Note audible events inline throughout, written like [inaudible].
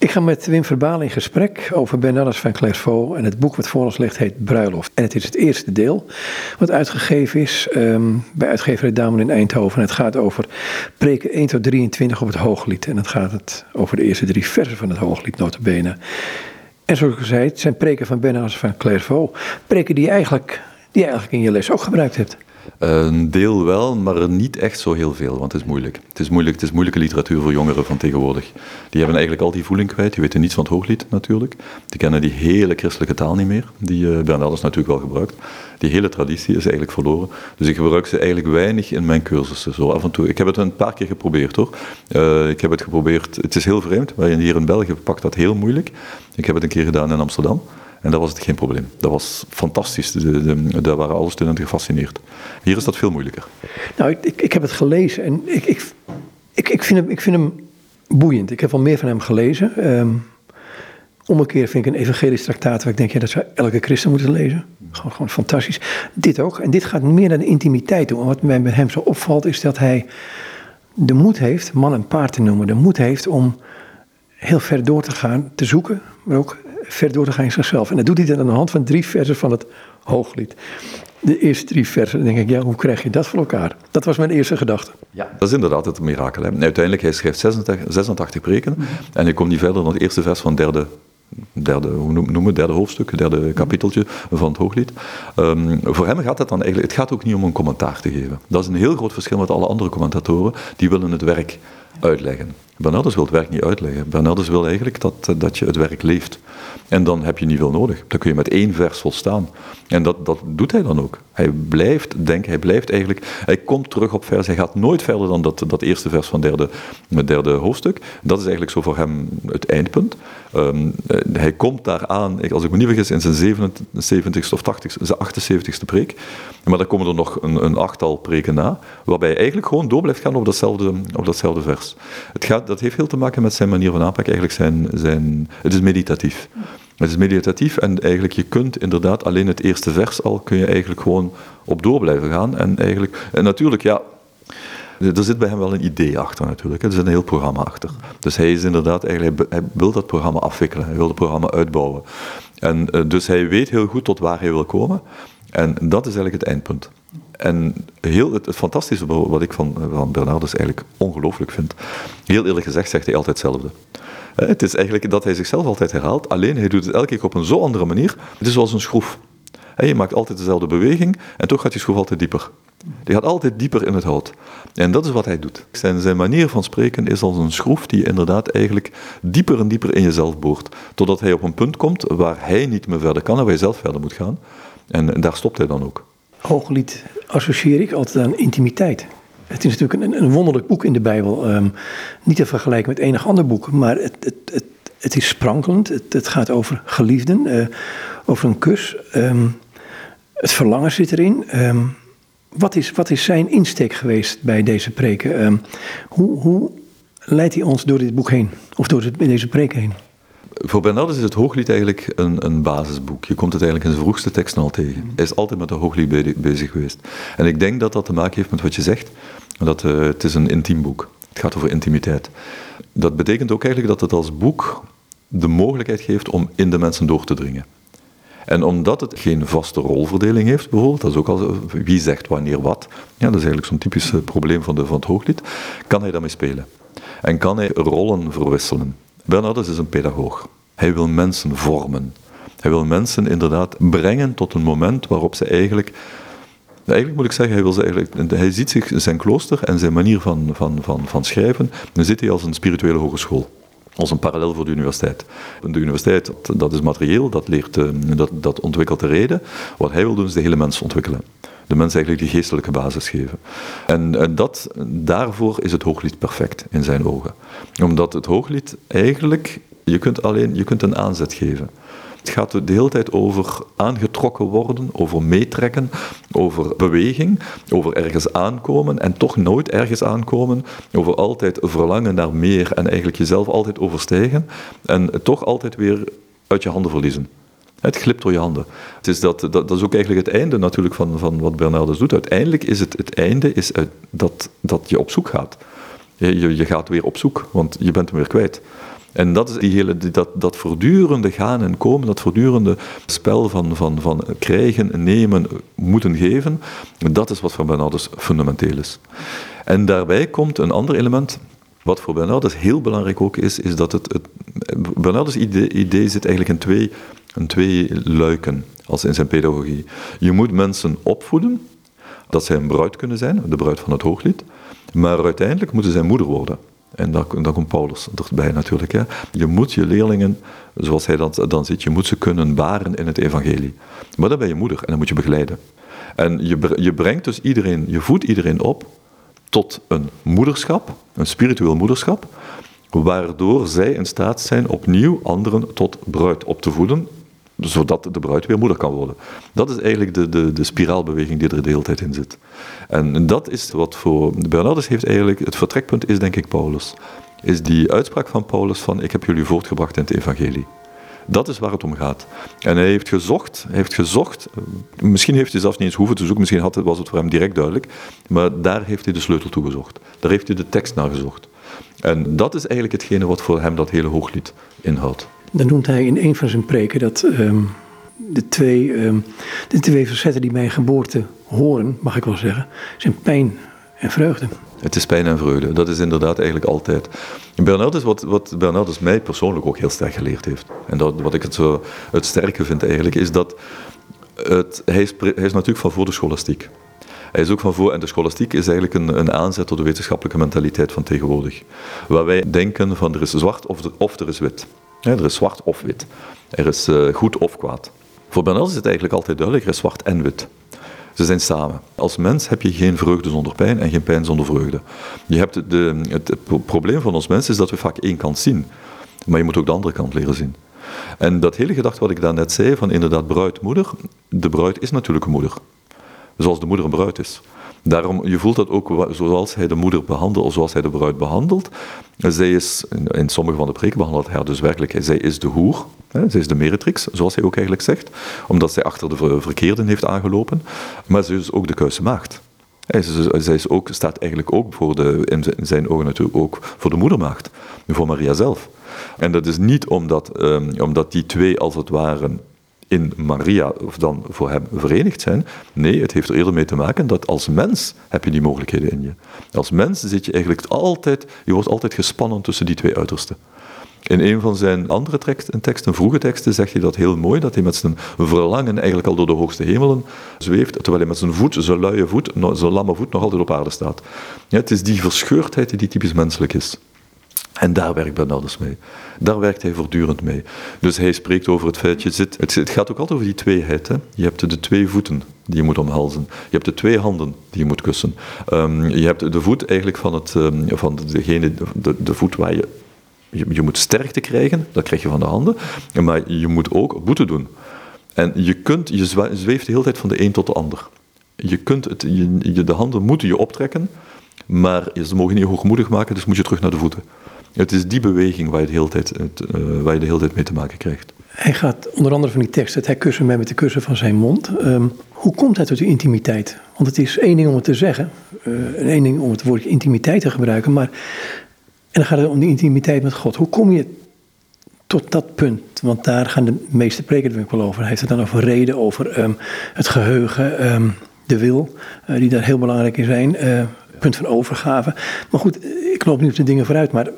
Ik ga met Wim Verbaal in gesprek over Bernardus van Clairvaux en het boek wat voor ons ligt heet Bruiloft. En het is het eerste deel wat uitgegeven is um, bij uitgeverij Damen in Eindhoven. En het gaat over preken 1 tot 23 op het Hooglied. En het gaat het over de eerste drie versen van het Hooglied, notabene. En zoals ik zei, het zijn preken van Bernardus van Clairvaux. Preken die je, eigenlijk, die je eigenlijk in je les ook gebruikt hebt. Een deel wel, maar niet echt zo heel veel, want het is moeilijk. Het is moeilijk, het is moeilijke literatuur voor jongeren van tegenwoordig. Die hebben eigenlijk al die voeling kwijt, die weten niets van het hooglied natuurlijk. Die kennen die hele christelijke taal niet meer, die uh, Bernardus natuurlijk wel gebruikt. Die hele traditie is eigenlijk verloren. Dus ik gebruik ze eigenlijk weinig in mijn cursussen, zo af en toe. Ik heb het een paar keer geprobeerd hoor. Uh, ik heb het geprobeerd, het is heel vreemd, maar hier in België pakt dat heel moeilijk. Ik heb het een keer gedaan in Amsterdam. En dat was het geen probleem. Dat was fantastisch. De, daar waren alle studenten gefascineerd. Hier is dat veel moeilijker. Nou, ik, ik heb het gelezen en ik, ik, ik, ik, vind, hem, ik vind hem boeiend. Ik heb al meer van hem gelezen. Um, omgekeerd vind ik een evangelisch traktaat waar ik denk, ja, dat zou elke christen moeten lezen. Gewoon, gewoon fantastisch. Dit ook. En dit gaat meer naar de intimiteit toe. En wat mij bij hem zo opvalt is dat hij de moed heeft, man en paard te noemen, de moed heeft om heel ver door te gaan, te zoeken, maar ook ver door te gaan in zichzelf. En dat doet hij dan aan de hand van drie versen van het Hooglied. De eerste drie versen, denk ik, ja, hoe krijg je dat voor elkaar? Dat was mijn eerste gedachte. Ja, dat is inderdaad het mirakel. Uiteindelijk, hij schrijft 86, 86 preken en hij komt niet verder dan het eerste vers van derde derde, hoe noemen derde hoofdstuk, derde kapiteltje van het Hooglied. Um, voor hem gaat het dan eigenlijk, het gaat ook niet om een commentaar te geven. Dat is een heel groot verschil met alle andere commentatoren, die willen het werk uitleggen. Bernardus wil het werk niet uitleggen. Bernardus wil eigenlijk dat, dat je het werk leeft. En dan heb je niet veel nodig. Dan kun je met één vers volstaan. En dat, dat doet hij dan ook. Hij blijft denken, hij blijft eigenlijk, hij komt terug op vers, hij gaat nooit verder dan dat, dat eerste vers van derde, het derde hoofdstuk. Dat is eigenlijk zo voor hem het eindpunt. Um, hij komt daaraan, als ik me niet vergis, in zijn 77ste of 80ste, zijn 78ste preek. Maar dan komen er nog een, een achttal preken na, waarbij hij eigenlijk gewoon door blijft gaan op datzelfde, op datzelfde vers. Het gaat, dat heeft heel te maken met zijn manier van aanpak, eigenlijk zijn, zijn, het is meditatief. Het is meditatief en eigenlijk je kunt inderdaad alleen het eerste vers al, kun je eigenlijk gewoon op door blijven gaan. En, eigenlijk, en natuurlijk, ja, er zit bij hem wel een idee achter natuurlijk. Er zit een heel programma achter. Dus hij is inderdaad eigenlijk, hij wil dat programma afwikkelen. Hij wil het programma uitbouwen. En eh, dus hij weet heel goed tot waar hij wil komen. En dat is eigenlijk het eindpunt. En heel, het, fantastische wat ik van, van Bernardus eigenlijk ongelooflijk vind, heel eerlijk gezegd zegt hij altijd hetzelfde. Het is eigenlijk dat hij zichzelf altijd herhaalt, alleen hij doet het elke keer op een zo andere manier. Het is zoals een schroef. Je maakt altijd dezelfde beweging en toch gaat die schroef altijd dieper. Die gaat altijd dieper in het hout. En dat is wat hij doet. Zijn, manier van spreken is als een schroef die inderdaad eigenlijk dieper en dieper in jezelf boort. Totdat hij op een punt komt waar hij niet meer verder kan en waar hij zelf verder moet gaan. En daar stopt hij dan ook. Hooglied associeer ik altijd aan intimiteit. Het is natuurlijk een, een wonderlijk boek in de Bijbel. Ehm, niet te vergelijken met enig ander boek, maar het, het, het, het is sprankelend. Het, gaat over geliefden, uh, over een kus. Um, het verlangen zit erin. Um, wat, is, wat is zijn insteek geweest bij deze preken? hoe, hoe leidt hij ons door dit boek heen? Of door deze preken heen? Voor Bernardus is het Hooglied eigenlijk een, een, basisboek. Je komt het eigenlijk in zijn vroegste teksten al tegen. Hij is altijd met de Hooglied bezig geweest. En ik denk dat dat te maken heeft met wat je zegt. Dat, uh, het is een intiem boek. Het gaat over intimiteit. Dat betekent ook eigenlijk dat het als boek de mogelijkheid geeft om in de mensen door te dringen. En omdat het geen vaste rolverdeling heeft, bijvoorbeeld, dat is ook al wie zegt wanneer wat, ja, dat is eigenlijk zo'n typisch eh, probleem van, de, van het hooglied, kan hij daarmee spelen. En kan hij rollen verwisselen. Bernardus is een pedagoog. Hij wil mensen vormen. Hij wil mensen inderdaad brengen tot een moment waarop ze eigenlijk Eigenlijk moet ik zeggen, hij, wil ze eigenlijk, hij ziet zich, zijn klooster en zijn manier van, van, van, van schrijven, dan zit hij als een spirituele hogeschool. Als een parallel voor de universiteit. De universiteit, dat is materieel, dat, leert, eh, dat, dat ontwikkelt de reden. Wat hij wil doen, is de hele mens ontwikkelen. De mens eigenlijk die geestelijke basis geven. En, en dat, daarvoor is het hooglied perfect in zijn ogen. Omdat het hooglied eigenlijk, je kunt alleen je kunt een aanzet geven. Het gaat de hele tijd over aangetrokken worden, over meetrekken, over beweging, over ergens aankomen en toch nooit ergens aankomen, over altijd verlangen naar meer en eigenlijk jezelf altijd overstijgen en toch altijd weer uit je handen verliezen. Het glipt door je handen. Het is dat, dat, is ook eigenlijk het einde natuurlijk van, van wat Bernardus doet. Uiteindelijk is het, het einde is dat, dat je op zoek gaat. Je, je, je gaat weer op zoek, want je bent hem weer kwijt. En dat is die hele, dat, dat voortdurende gaan en komen, dat voortdurende spel van, van, van krijgen, nemen, moeten geven, dat is wat voor Bernardus fundamenteel is. En daarbij komt een ander element, wat voor Bernardus heel belangrijk ook is, is dat het, het Bernardus idee, idee zit eigenlijk in twee, in twee luiken als in zijn pedagogie. Je moet mensen opvoeden, dat zij een bruid kunnen zijn, de bruid van het hooglied, maar uiteindelijk moeten zij moeder worden. En dan, dan komt Paulus erbij natuurlijk. Je moet je leerlingen, zoals hij dat dan ziet, je moet ze kunnen baren in het evangelie. Maar dan ben je moeder en dan moet je begeleiden. En je, je brengt dus iedereen, je voedt iedereen op tot een moederschap, een spiritueel moederschap, waardoor zij in staat zijn opnieuw anderen tot bruid op te voeden, zodat de bruid weer moeder kan worden. Dat is eigenlijk de, de, de spiraalbeweging die er de hele tijd in zit. En dat is wat voor Bernardus heeft eigenlijk, het vertrekpunt is denk ik Paulus. Is die uitspraak van Paulus van ik heb jullie voortgebracht in het evangelie. Dat is waar het om gaat. En hij heeft gezocht, heeft gezocht, misschien heeft hij zelfs niet eens hoeven te zoeken, misschien had het, was het voor hem direct duidelijk, maar daar heeft hij de sleutel toe gezocht. Daar heeft hij de tekst naar gezocht. En dat is eigenlijk hetgene wat voor hem dat hele hooglied inhoudt. Dan noemt hij in een van zijn preken dat um, de, twee, um, de twee facetten die bij geboorte horen, mag ik wel zeggen, zijn pijn en vreugde. Het is pijn en vreugde. Dat is inderdaad eigenlijk altijd. Bernardus, wat, wat Bernardus mij persoonlijk ook heel sterk geleerd heeft, en dat, wat ik het zo het sterke vind eigenlijk, is dat het, hij, is, hij is natuurlijk van voor de scholastiek. Hij is ook van voor, en de scholastiek is eigenlijk een, een aanzet tot de wetenschappelijke mentaliteit van tegenwoordig. Waar wij denken van er is zwart of of er is wit. Er is zwart of wit. Er is uh, goed of kwaad. Voor Bernardus is het eigenlijk altijd duidelijk, er is zwart en wit. Ze zijn samen. Als mens heb je geen vreugde zonder pijn en geen pijn zonder vreugde. Je hebt de, het probleem van ons mens is dat we vaak één kant zien. Maar je moet ook de andere kant leren zien. En dat hele gedachte wat ik daarnet zei, van inderdaad bruid, moeder. De bruid is natuurlijk een moeder. Zoals de moeder een bruid is. Daarom, je voelt dat ook zoals hij de moeder behandelt, of zoals hij de bruid behandelt. Zij is, in sommige van de preken behandelt hij dus werkelijk, zij is de hoer, hè, zij is de meretrix, zoals hij ook eigenlijk zegt, omdat zij achter de verkeerden heeft aangelopen, maar ze is ook de kuise maagd. Zij is ook, staat eigenlijk ook voor de, in zijn ogen natuurlijk ook voor de moedermaagd, voor Maria zelf. En dat is niet omdat, um, omdat die twee als het ware in Maria of dan voor hem verenigd zijn. Nee, het heeft er eerder mee te maken dat als mens heb je die mogelijkheden in je. Als mens zit je eigenlijk altijd, je wordt altijd gespannen tussen die twee uitersten. In een van zijn andere teksten, vroege teksten, zegt hij dat heel mooi, dat hij met zijn verlangen eigenlijk al door de hoogste hemelen zweeft, terwijl hij met zijn voet, zijn luie voet, zijn lamme voet nog altijd op aarde staat. Ja, het is die verscheurdheid die typisch menselijk is. En daar werkt Bernardus mee. Daar werkt hij voortdurend mee. Dus hij spreekt over het feit, je zit, het, gaat ook altijd over die tweeheid. Hè? Je hebt de twee voeten die je moet omhelzen. Je hebt de twee handen die je moet kussen. Um, je hebt de voet eigenlijk van, het, um, van degene, de, voet waar je, je, je moet sterkte krijgen, dat krijg je van de handen. Maar je moet ook boete doen. En je, kunt, je zweeft de hele tijd van de een tot de ander. Je kunt het, je, de handen moeten je optrekken, maar ze mogen niet hoogmoedig maken, dus moet je terug naar de voeten. Het is die beweging waar je, de hele tijd, het, uh, waar je de tijd mee te maken krijgt. Hij gaat onder andere van die tekst, dat hij kussen mij met de kussen van zijn mond. Um, hoe komt hij tot die intimiteit? Want het is één ding om het te zeggen, uh, één ding om het woord intimiteit te gebruiken, maar en dan gaat het om die intimiteit met God. Hoe kom je tot dat punt? Want daar gaan de meeste preken ik wel over. Hij heeft het dan over reden, over um, het geheugen, um, de wil, uh, die daar heel belangrijk in zijn. Uh, punt van overgave. Maar goed, ik loop nu op de dingen vooruit, maar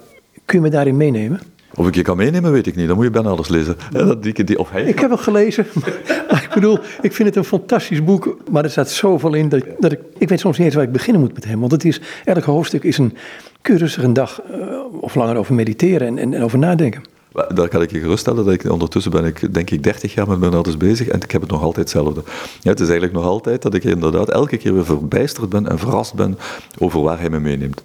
Kun je me daarin meenemen? Of ik je kan meenemen, weet ik niet. Dan moet je bijna alles lezen. Dat, die, die, of hij. Ik heb het gelezen. [laughs] ik bedoel, ik vind het een fantastisch boek. Maar er staat zoveel in dat, dat ik... Ik weet soms niet eens waar ik beginnen moet met hem. Want het is, elk hoofdstuk is een keurige een dag uh, of langer over mediteren en, en, en over nadenken. Daar kan ik je geruststellen dat ik ondertussen ben ik denk ik 30 jaar met Bernardus bezig en ik heb het nog altijd hetzelfde. Ja, het is eigenlijk nog altijd dat ik inderdaad elke keer weer verbijsterd ben en verrast ben over waar hij me meeneemt.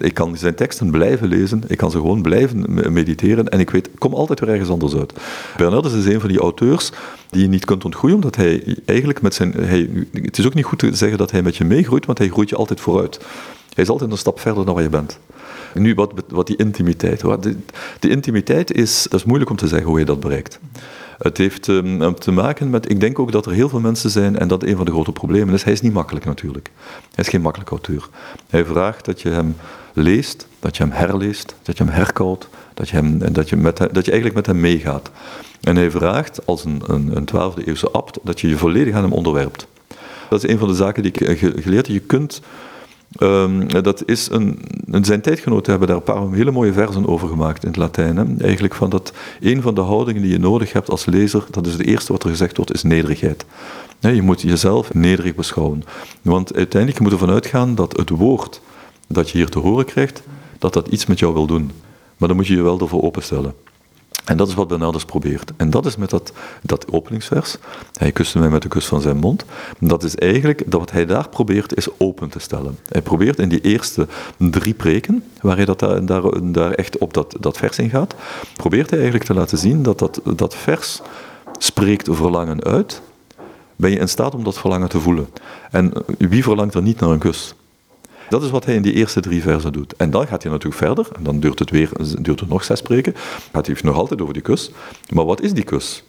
Ik, kan zijn teksten blijven lezen, ik kan ze gewoon blijven mediteren en ik weet, kom altijd weer ergens anders uit. Bernardus is een van die auteurs die je niet kunt ontgroeien, omdat hij eigenlijk met zijn... Hij, het is ook niet goed te zeggen dat hij met je meegroeit, want hij groeit je altijd vooruit. Hij is altijd een stap verder dan waar je bent. Nu, wat, wat die intimiteit. Wat die, intimiteit is, dat is moeilijk om te zeggen hoe je dat bereikt. Het heeft ehm, te maken met, ik denk ook dat er heel veel mensen zijn, en dat een van de grote problemen is, hij is niet makkelijk natuurlijk. Hij is geen makkelijk auteur. Hij vraagt dat je hem leest, dat je hem herleest, dat je hem herkoudt, dat je, hem, dat je, met, dat je eigenlijk met hem meegaat. En hij vraagt als een, een, een 12e eeuwse abt dat je je volledig aan hem onderwerpt. Dat is een van de zaken die ik eh, geleerd heb. Je kunt Um, dat is een, zijn tijdgenoten hebben daar een paar hele mooie versen over gemaakt in het Latijn. Hè. Eigenlijk van dat een van de houdingen die je nodig hebt als lezer, dat is het eerste wat er gezegd wordt, is nederigheid. je moet jezelf nederig beschouwen. Want uiteindelijk moet je ervan uitgaan dat het woord dat je hier te horen krijgt, dat dat iets met jou wil doen. Maar dan moet je je wel ervoor openstellen. En dat is wat Bernardus probeert. En dat is met dat, dat openingsvers. Hij kuste mij met de kus van zijn mond. Dat is eigenlijk, dat wat hij daar probeert, is open te stellen. Hij probeert in die eerste drie preken, waar hij dat daar, daar, daar echt op dat, dat vers in gaat, probeert hij eigenlijk te laten zien dat dat, dat vers spreekt verlangen uit. Ben je in staat om dat verlangen te voelen? En wie verlangt er niet naar een kus? Dat is wat hij in die eerste drie versen doet. En dan gaat hij natuurlijk verder, en dan duurt het, weer, duurt het nog zes spreken, gaat hij nog altijd over die kus. Maar wat is die kus?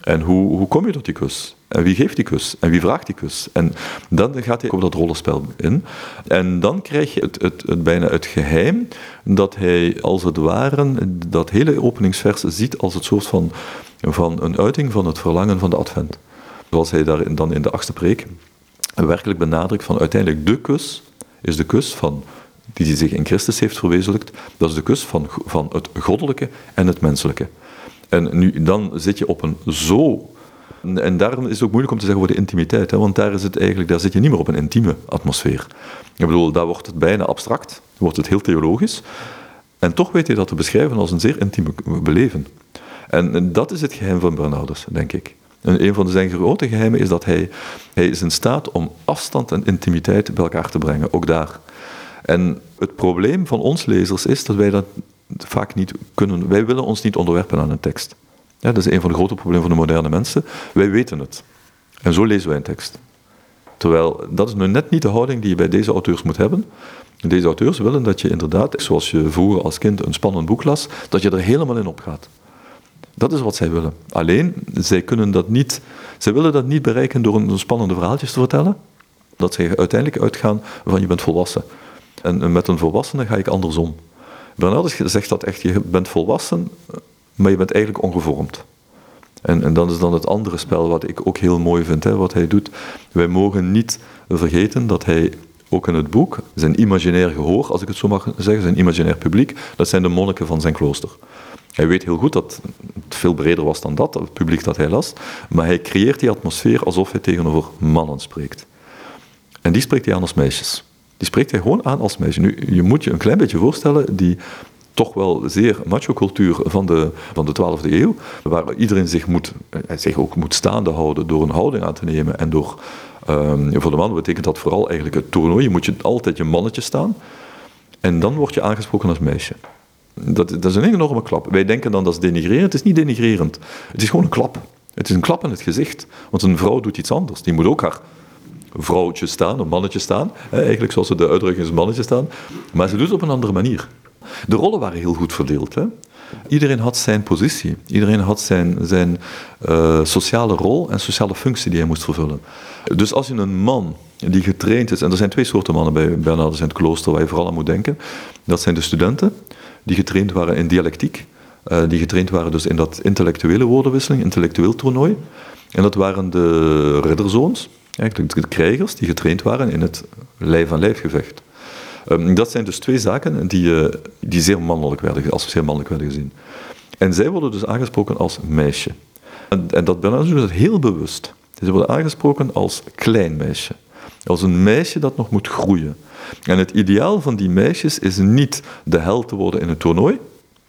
En hoe, hoe kom je tot die kus? En wie geeft die kus? En wie vraagt die kus? En dan gaat hij op dat rollenspel in. En dan krijg je het, het, het, bijna het geheim dat hij als het ware dat hele openingsvers ziet als het soort van, van een uiting van het verlangen van de advent. Zoals hij daar dan in de achtste preek werkelijk benadrukt van uiteindelijk de kus is de kus van, die zich in Christus heeft verwezenlijkt, dat is de kus van, van het goddelijke en het menselijke. En nu, dan zit je op een zo en daarom is het ook moeilijk om te zeggen over de intimiteit, hè, want daar, is het eigenlijk, daar zit je niet meer op een intieme atmosfeer. Ik bedoel, daar wordt het bijna abstract, wordt het heel theologisch, en toch weet je dat te beschrijven als een zeer intieme beleven. En, dat is het geheim van Bernardus, denk ik. En een van zijn grote geheimen is dat hij, hij is in staat om afstand en intimiteit bij elkaar te brengen, ook daar. En het probleem van ons lezers is dat wij dat vaak niet kunnen. Wij willen ons niet onderwerpen aan een tekst. Ja, dat is een van de grote problemen van de moderne mensen. Wij weten het. En zo lezen wij een tekst. Terwijl dat is nu net niet de houding die je bij deze auteurs moet hebben. Deze auteurs willen dat je inderdaad, zoals je vroeger als kind een spannend boek las, dat je er helemaal in opgaat. Dat is wat zij willen. Alleen, zij kunnen dat niet, zij willen dat niet bereiken door een spannende verhaaltjes te vertellen. Dat zij uiteindelijk uitgaan van je bent volwassen. En met een volwassene ga ik andersom. Bernardus zegt dat echt, je bent volwassen, maar je bent eigenlijk ongevormd. En, en dat is dan het andere spel wat ik ook heel mooi vind, hè, wat hij doet. Wij mogen niet vergeten dat hij ook in het boek, zijn imaginair gehoor, als ik het zo mag zeggen, zijn imaginair publiek, dat zijn de monniken van zijn klooster. Hij weet heel goed dat het veel breder was dan dat, het publiek dat hij las, maar hij creëert die atmosfeer alsof hij tegenover mannen spreekt. En die spreekt hij aan als meisjes. Die spreekt hij gewoon aan als meisje. Nu, je moet je een klein beetje voorstellen, die toch wel zeer macho-cultuur van de, van de 12e eeuw, waar iedereen zich, moet, eh, zich ook moet staande houden door een houding aan te nemen en door... Um, voor de man betekent dat vooral eigenlijk het toernooi. Je moet je altijd je mannetje staan. En dan word je aangesproken als meisje. Dat, dat is een enorme klap. Wij denken dan dat is denigrerend. Het is niet denigrerend. Het is gewoon een klap. Het is een klap in het gezicht. Want een vrouw doet iets anders. Die moet ook haar vrouwtje staan, een mannetje staan. Eigenlijk zoals de uitdrukking is mannetje staan. Maar ze doet het op een andere manier. De rollen waren heel goed verdeeld. Hè? Iedereen had zijn positie. Iedereen had zijn, zijn uh, sociale rol en sociale functie die hij moest vervullen. Dus als je een man die getraind is, en er zijn twee soorten mannen bij Bernardus in het klooster waar je vooral aan moet denken. Dat zijn de studenten die getraind waren in dialectiek, uh, die getraind waren dus in dat intellectuele woordenwisseling, intellectueel toernooi. En dat waren de ridderzoons, eigenlijk de krijgers die getraind waren in het lijf-aan-lijf gevecht. Um, dat zijn dus twee zaken die, uh, die zeer mannelijk werden, als zeer mannelijk werden gezien. En zij worden dus aangesproken als meisje. En, dat Bernard doet dat heel bewust. Ze worden aangesproken als klein meisje. Als een meisje dat nog moet groeien. En het ideaal van die meisjes is niet de held te worden in het toernooi.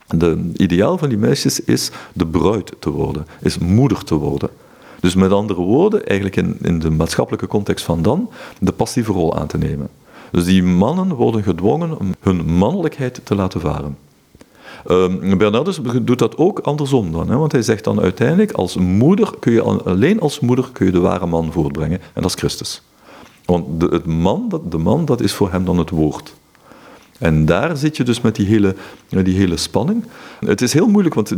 Het ideaal van die meisjes is de bruid te worden, is moeder te worden. Dus met andere woorden, eigenlijk in, in de maatschappelijke context van dan, de passieve rol aan te nemen. Dus die mannen worden gedwongen om hun mannelijkheid te laten varen. Um, Bernardus doet dat ook andersom dan, hè, want hij zegt dan uiteindelijk, als moeder kun je, alleen als moeder kun je de ware man voortbrengen, en dat is Christus. Want de, het man, dat, de man, dat is voor hem dan het woord. En daar zit je dus met die hele, die hele spanning. Het is heel moeilijk, want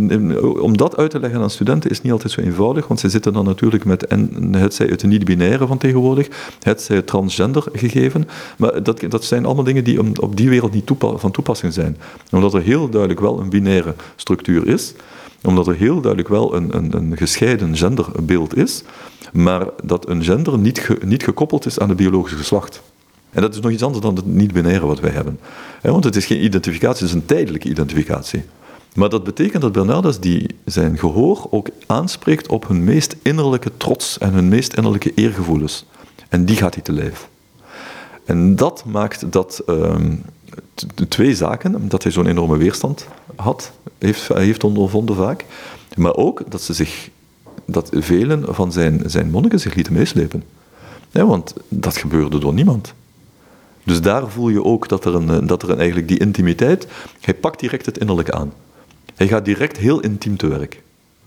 om dat uit te leggen aan studenten is niet altijd zo eenvoudig, want ze zitten dan natuurlijk met het zij niet-binaire van tegenwoordig, het zij het transgender gegeven, maar dat, dat zijn allemaal dingen die op die wereld niet van toepassing zijn. Omdat er heel duidelijk wel een binaire structuur is, omdat er heel duidelijk wel een, een, een gescheiden genderbeeld is, maar dat een gender niet, niet gekoppeld is aan het biologische geslacht. En dat is nog iets anders dan het niet-binaire wat wij hebben. Want het is geen identificatie, het is een tijdelijke identificatie. Maar dat betekent dat Bernardus die zijn gehoor ook aanspreekt op hun meest innerlijke trots en hun meest innerlijke eergevoelens. En die gaat hij te lijf. En dat maakt dat de twee zaken, dat hij zo'n enorme weerstand had, heeft, heeft ondervonden vaak, maar ook dat ze zich, dat velen van zijn, zijn monniken zich lieten meeslepen. Ja, want dat gebeurde door niemand. Dus daar voel je ook dat er, een, dat er een, eigenlijk die intimiteit, hij pakt direct het innerlijke aan. Hij gaat direct heel intiem te werk.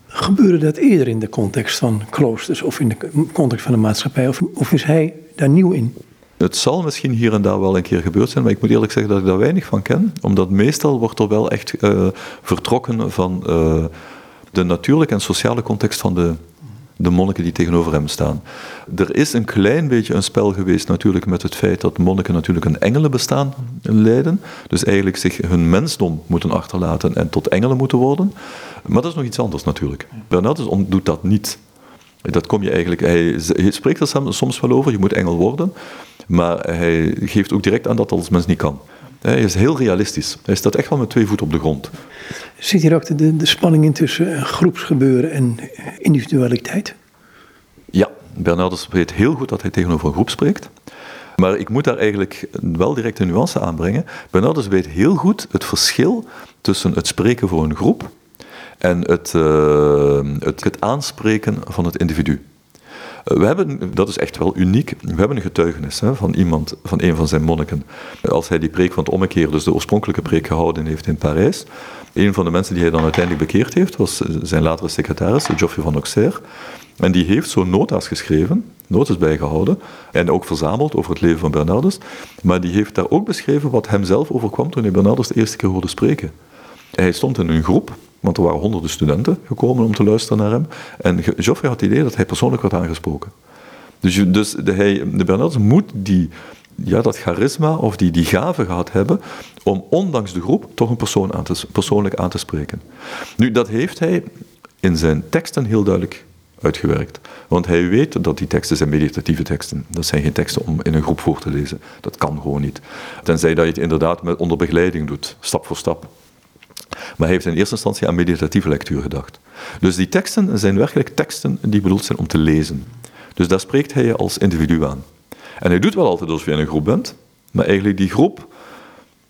Gebeurde dat eerder in de context van kloosters of in de context van de maatschappij? Of, of is hij daar nieuw in? Het zal misschien hier en daar wel een keer gebeurd zijn, maar ik moet eerlijk zeggen dat ik daar weinig van ken. Omdat meestal wordt er wel echt uh, vertrokken van uh, de natuurlijke en sociale context van de, de monniken die tegenover hem staan. Er is een klein beetje een spel geweest natuurlijk met het feit dat monniken natuurlijk een engelenbestaan leiden. Dus eigenlijk zich hun mensdom moeten achterlaten en tot engelen moeten worden. Maar dat is nog iets anders natuurlijk. Bernardus doet dat niet. Dat kom je eigenlijk, hij, spreekt er soms wel over, je moet engel worden. Maar hij geeft ook direct aan dat dat als mens niet kan. Hij is heel realistisch. Hij staat echt wel met twee voeten op de grond. Zit hier ook de, de spanning in tussen groepsgebeuren en individualiteit? Ja, Bernardus weet heel goed dat hij tegenover een groep spreekt. Maar ik moet daar eigenlijk wel direct een nuance aanbrengen. Bernardus weet heel goed het verschil tussen het spreken voor een groep en het, uh, het, het aanspreken van het individu. We hebben, dat is echt wel uniek, we hebben een getuigenis hè, van iemand, van een van zijn monniken. Als hij die preek van het ommekeer, dus de oorspronkelijke preek gehouden heeft in Parijs, een van de mensen die hij dan uiteindelijk bekeerd heeft, was zijn latere secretaris, Geoffrey van Auxerre. En die heeft zo nota's geschreven, notas bijgehouden en ook verzameld over het leven van Bernardus. Maar die heeft daar ook beschreven wat hem zelf overkwam toen hij Bernardus de eerste keer hoorde spreken. Hij stond in een groep, want er waren honderden studenten gekomen om te luisteren naar hem. En Geoffrey had het idee dat hij persoonlijk werd aangesproken. Dus, dus de, hij, de Bernardus moet die, ja, dat charisma of die, die gave gehad hebben om ondanks de groep toch een persoon persoonlijk aan te spreken. Nu, dat heeft hij in zijn teksten heel duidelijk uitgewerkt. Want hij weet dat die teksten zijn meditatieve teksten. Dat zijn geen teksten om in een groep voor te lezen. Dat kan gewoon niet. Tenzij dat je het inderdaad met, onder begeleiding doet, stap voor stap. Maar hij heeft in eerste instantie aan meditatieve lectuur gedacht. Dus die teksten zijn werkelijk teksten die bedoeld zijn om te lezen. Dus daar spreekt hij je als individu aan. En hij doet wel altijd alsof je in een groep bent, maar eigenlijk die groep,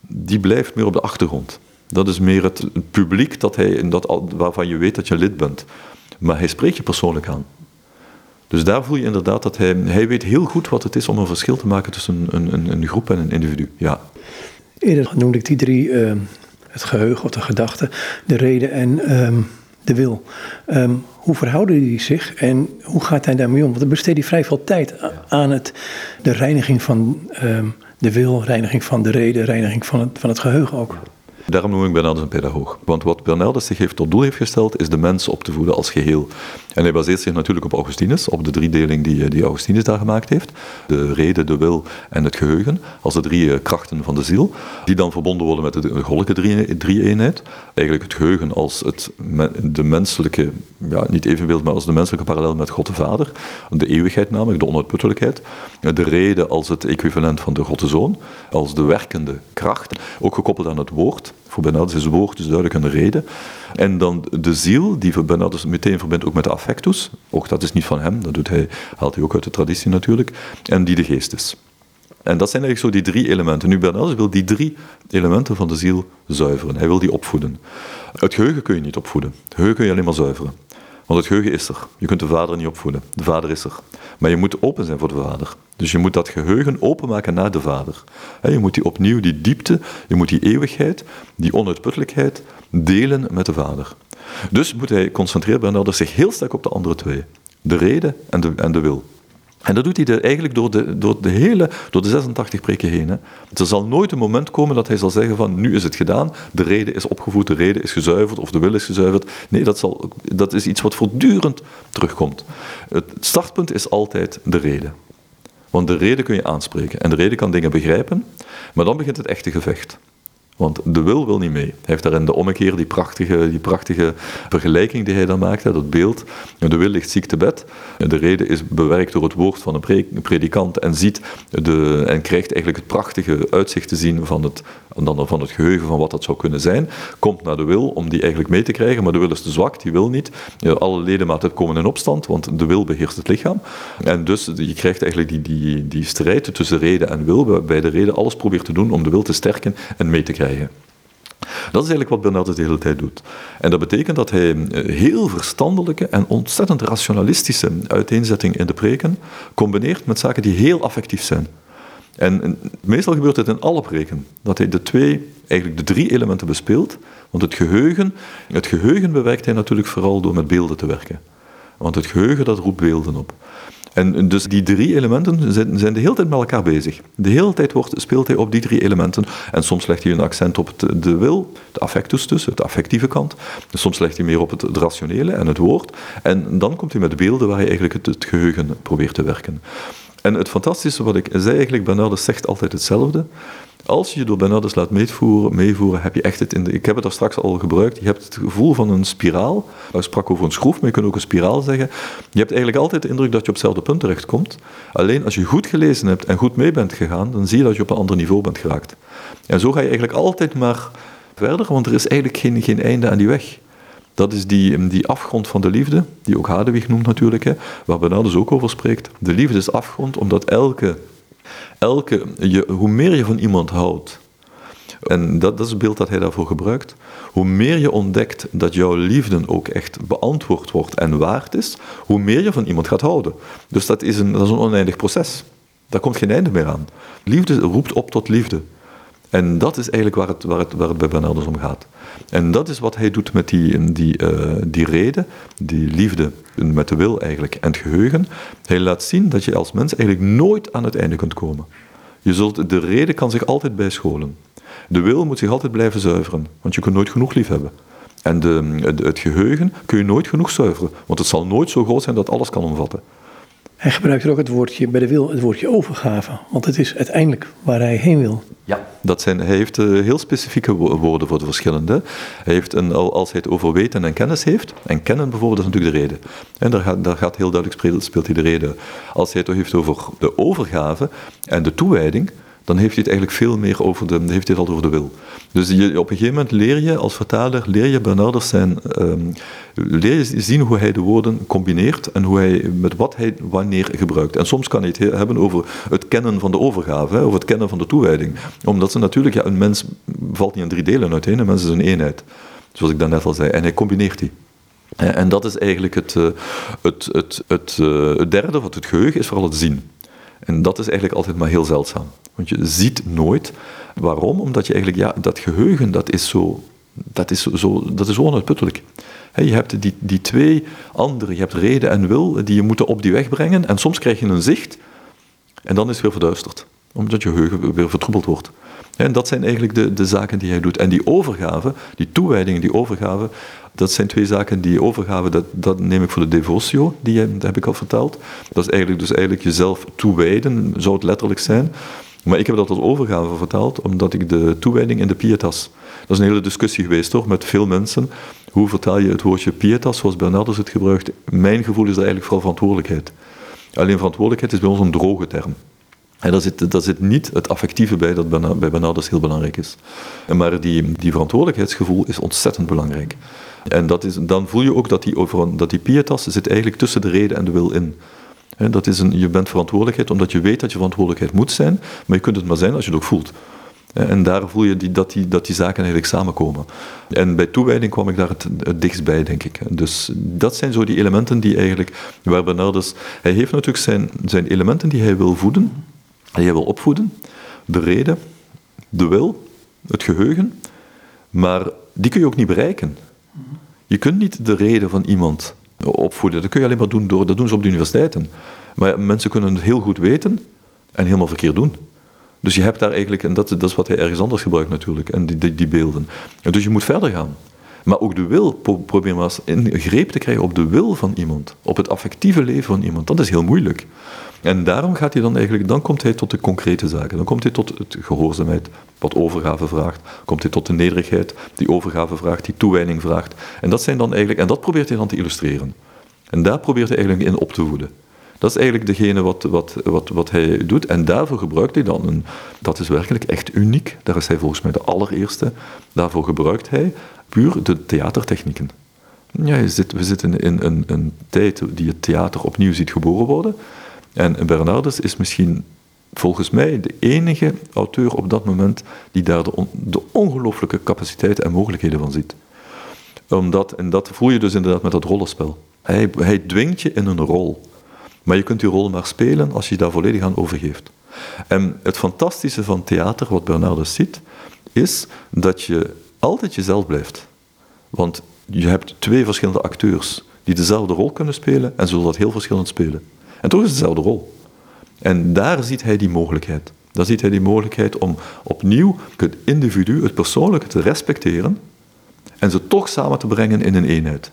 die blijft meer op de achtergrond. Dat is meer het publiek dat hij, dat, waarvan je weet dat je lid bent. Maar hij spreekt je persoonlijk aan. Dus daar voel je inderdaad dat hij, hij weet heel goed wat het is om een verschil te maken tussen een, een, een groep en een individu. Ja. Eerder noemde ik die drie, uh, het geheugen of de gedachte, de reden en um, de wil. Um, hoe verhouden die zich en hoe gaat hij daarmee om? Want dan besteedt hij vrij veel tijd aan het, de reiniging van um, de wil, reiniging van de reden, reiniging van het, van het geheugen ook. Daarom noem ik Bernardus een pedagoog. Want wat Bernardus zich heeft tot doel heeft gesteld, is de mens op te voeden als geheel. En hij baseert zich natuurlijk op Augustinus, op de driedeling die, die Augustinus daar gemaakt heeft. De reden, de wil en het geheugen, als de drie eh, krachten van de ziel, die dan verbonden worden met de goddelijke drie-eenheid. Eigenlijk het geheugen als het, de menselijke, ja, niet evenbeeld, maar als de menselijke parallel met God de Vader. De eeuwigheid namelijk, de onuitputtelijkheid. De reden als het equivalent van de God de Zoon, als de werkende kracht, ook gekoppeld aan het woord. Voor Bernardus is woord dus duidelijk een reden. En dan de ziel, die Bernardus meteen verbindt ook met de affectus. Ook dat is niet van hem, dat doet hij, haalt hij ook uit de traditie natuurlijk. En die de geest is. En dat zijn eigenlijk zo die drie elementen. Nu, Bernardus wil die drie elementen van de ziel zuiveren. Hij wil die opvoeden. Het geheugen kun je niet opvoeden. Het geheugen kun je alleen maar zuiveren. Want het geheugen is er. Je kunt de vader niet opvoeden. De vader is er. Maar je moet open zijn voor de vader. Dus je moet dat geheugen openmaken naar de vader. Je moet die opnieuw, die diepte, je moet die eeuwigheid, die onuitputtelijkheid delen met de vader. Dus moet hij concentreren, Bernardus, zich heel sterk op de andere twee. De reden en de, en de wil. En dat doet hij eigenlijk door de, door, de hele, door de 86 preken heen. Hè. Er zal nooit een moment komen dat hij zal zeggen van nu is het gedaan, de reden is opgevoed, de reden is gezuiverd of de wil is gezuiverd. Nee, dat, zal, dat is iets wat voortdurend terugkomt. Het startpunt is altijd de reden. Want de reden kun je aanspreken en de reden kan dingen begrijpen, maar dan begint het echte gevecht. Want de wil wil niet mee. Hij heeft daar in de ommekeer die prachtige, die prachtige vergelijking die hij dan maakt, dat beeld. De wil ligt ziek te bed. De reden is bewerkt door het woord van een predikant en, ziet de, en krijgt eigenlijk het prachtige uitzicht te zien van het, dan van het geheugen van wat dat zou kunnen zijn. Komt naar de wil om die eigenlijk mee te krijgen, maar de wil is te zwak, die wil niet. Alle ledematen komen in opstand, want de wil beheerst het lichaam. En dus je krijgt eigenlijk die, die, die strijd tussen reden en wil, waarbij de reden alles probeert te doen om de wil te sterken en mee te krijgen. Dat is eigenlijk wat Bernardus de hele tijd doet. En dat betekent dat hij eh, heel verstandelijke en ontzettend rationalistische uiteenzetting in de preken combineert met zaken die heel affectief zijn. En meestal gebeurt het in alle preken, dat hij de twee, eigenlijk de drie elementen bespeelt. Want het geheugen, het geheugen bewerkt hij natuurlijk vooral door met beelden te werken. Want het geheugen dat roept beelden op. En dus die drie elementen zijn, zijn de hele tijd met elkaar bezig. De hele tijd wordt, speelt hij op die drie elementen. En soms legt hij een accent op het, de wil, de affectus dus, het affectieve kant. Soms legt hij meer op het, rationele en het woord. En dan komt hij met beelden waar hij eigenlijk het, het geheugen probeert te werken. En het fantastische wat ik zei eigenlijk, Bernardus zegt altijd hetzelfde. Als je je door Bernardus laat meevoeren, meevoeren, heb je echt het in de, ik heb het daar straks al gebruikt, je hebt het gevoel van een spiraal. Ik sprak over een schroef, maar je kunt ook een spiraal zeggen. Je hebt eigenlijk altijd de indruk dat je op hetzelfde punt terechtkomt. Alleen als je goed gelezen hebt en goed mee bent gegaan, dan zie je dat je op een ander niveau bent geraakt. En zo ga je eigenlijk altijd maar verder, want er is eigenlijk geen, geen einde aan die weg. Dat is die, die afgrond van de liefde, die ook Hadewig noemt natuurlijk, hè, waar Bernardus ook over spreekt. De liefde is afgrond omdat elke elke, je, hoe meer je van iemand houdt, en dat, dat, is het beeld dat hij daarvoor gebruikt, hoe meer je ontdekt dat jouw liefde ook echt beantwoord wordt en waard is, hoe meer je van iemand gaat houden. Dus dat is een, dat is een oneindig proces. Daar komt geen einde meer aan. Liefde roept op tot liefde. En dat is eigenlijk waar het, waar het, waar het bij Bernardus om gaat. En dat is wat hij doet met die, die, uh, die reden, die liefde met de wil eigenlijk en het geheugen. Hij laat zien dat je als mens eigenlijk nooit aan het einde kunt komen. Je zult, de reden kan zich altijd bijscholen. De wil moet zich altijd blijven zuiveren, want je kunt nooit genoeg lief hebben. En de, het geheugen kun je nooit genoeg zuiveren, want het zal nooit zo groot zijn dat alles kan omvatten. Hij gebruikt ook het woordje bij de wil, het woordje overgave, want het is uiteindelijk waar hij heen wil. Ja, dat zijn, hij heeft uh, heel specifieke woorden voor de verschillende. Hij heeft een, als hij het over weten en kennis heeft, en kennen bijvoorbeeld is natuurlijk de reden. En daar gaat, daar gaat heel duidelijk speelt, speelt hij de reden. Als hij het heeft over de overgave en de toewijding, dan heeft hij het eigenlijk veel meer over de, heeft hij al over de wil. Dus je, op een gegeven moment leer je als vertaler, leer je Bernardus zijn, um, leer je zien hoe hij de woorden combineert en hoe hij, met wat hij wanneer gebruikt. En soms kan hij het hebben over het kennen van de overgave, over het kennen van de toewijding. Omdat ze natuurlijk, ja, een mens valt niet in drie delen uiteen, een mens is een eenheid. Zoals ik daarnet al zei. En hij combineert die. En dat is eigenlijk het, eh, het, het, het, eh, het derde, wat het geheugen is, vooral het zien. En dat is eigenlijk altijd maar heel zeldzaam. Want je ziet nooit. Waarom? Omdat je eigenlijk, ja, dat geheugen, dat is zo, dat is zo, dat is zo onuitputtelijk. je hebt die, die twee andere, je hebt reden en wil, die je moeten op die weg brengen. En soms krijg je een zicht en dan is het weer verduisterd. Omdat je geheugen weer vertroebeld wordt. En dat zijn eigenlijk de, de zaken die hij doet. En die overgave, die toewijding, die overgave, dat zijn twee zaken die overgave, dat, dat neem ik voor de devotio, die heb ik al verteld. Dat is eigenlijk dus eigenlijk jezelf toewijden, zou het letterlijk zijn. Maar ik heb dat als overgave vertaald, omdat ik de toewijding in de pietas. Dat is een hele discussie geweest, toch, met veel mensen. Hoe vertaal je het woordje pietas, zoals Bernardus het gebruikt? Mijn gevoel is dat eigenlijk vooral verantwoordelijkheid. Alleen verantwoordelijkheid is bij ons een droge term. En daar zit, daar zit niet het affectieve bij dat bij Bernardus heel belangrijk is. Maar die, die verantwoordelijkheidsgevoel is ontzettend belangrijk. En dat is, dan voel je ook dat die, over, dat die pietas zit eigenlijk tussen de reden en de wil in. Dat is een, je bent verantwoordelijkheid omdat je weet dat je verantwoordelijkheid moet zijn, maar je kunt het maar zijn als je het ook voelt. En daar voel je die, dat, die, dat die zaken eigenlijk samenkomen. En bij toewijding kwam ik daar het, dichtst bij, denk ik. Dus dat zijn zo die elementen die eigenlijk, waar Bernardus, hij heeft natuurlijk zijn, zijn elementen die hij wil voeden, die hij wil opvoeden, de reden, de wil, het geheugen, maar die kun je ook niet bereiken. Je kunt niet de reden van iemand opvoeden. Dat kun je alleen maar doen door, dat doen ze op de universiteiten. Maar mensen kunnen het heel goed weten en helemaal verkeerd doen. Dus je hebt daar eigenlijk, en dat, is wat hij ergens anders gebruikt natuurlijk, en die, die, die beelden. En dus je moet verder gaan. Maar ook de wil, probeer maar eens een greep te krijgen op de wil van iemand, op het affectieve leven van iemand. Dat is heel moeilijk. En daarom gaat hij dan eigenlijk, dan komt hij tot de concrete zaken. Dan komt hij tot het gehoorzaamheid, wat overgave vraagt. Komt hij tot de nederigheid, die overgave vraagt, die toewijding vraagt. En dat zijn dan eigenlijk, en dat probeert hij dan te illustreren. En daar probeert hij eigenlijk in op te voeden. Dat is eigenlijk degene wat, wat, wat, wat hij doet. En daarvoor gebruikt hij dan een. Dat is werkelijk echt uniek. Daar is hij volgens mij de allereerste. Daarvoor gebruikt hij puur de theatertechnieken. Ja, we zitten in een, een tijd die het theater opnieuw ziet geboren worden. En Bernardus is misschien volgens mij de enige auteur op dat moment die daar de, ongelooflijke capaciteiten en mogelijkheden van ziet. Omdat, en dat voel je dus inderdaad met dat rollenspel. Hij, hij dwingt je in een rol. Maar je kunt die rol maar spelen als je je daar volledig aan overgeeft. En het fantastische van theater, wat Bernardus ziet, is dat je altijd jezelf blijft. Want je hebt twee verschillende acteurs die dezelfde rol kunnen spelen en zullen dat heel verschillend spelen. En toch is het dezelfde rol. En daar ziet hij die mogelijkheid. Daar ziet hij die mogelijkheid om opnieuw het individu, het persoonlijke te respecteren en ze toch samen te brengen in een eenheid.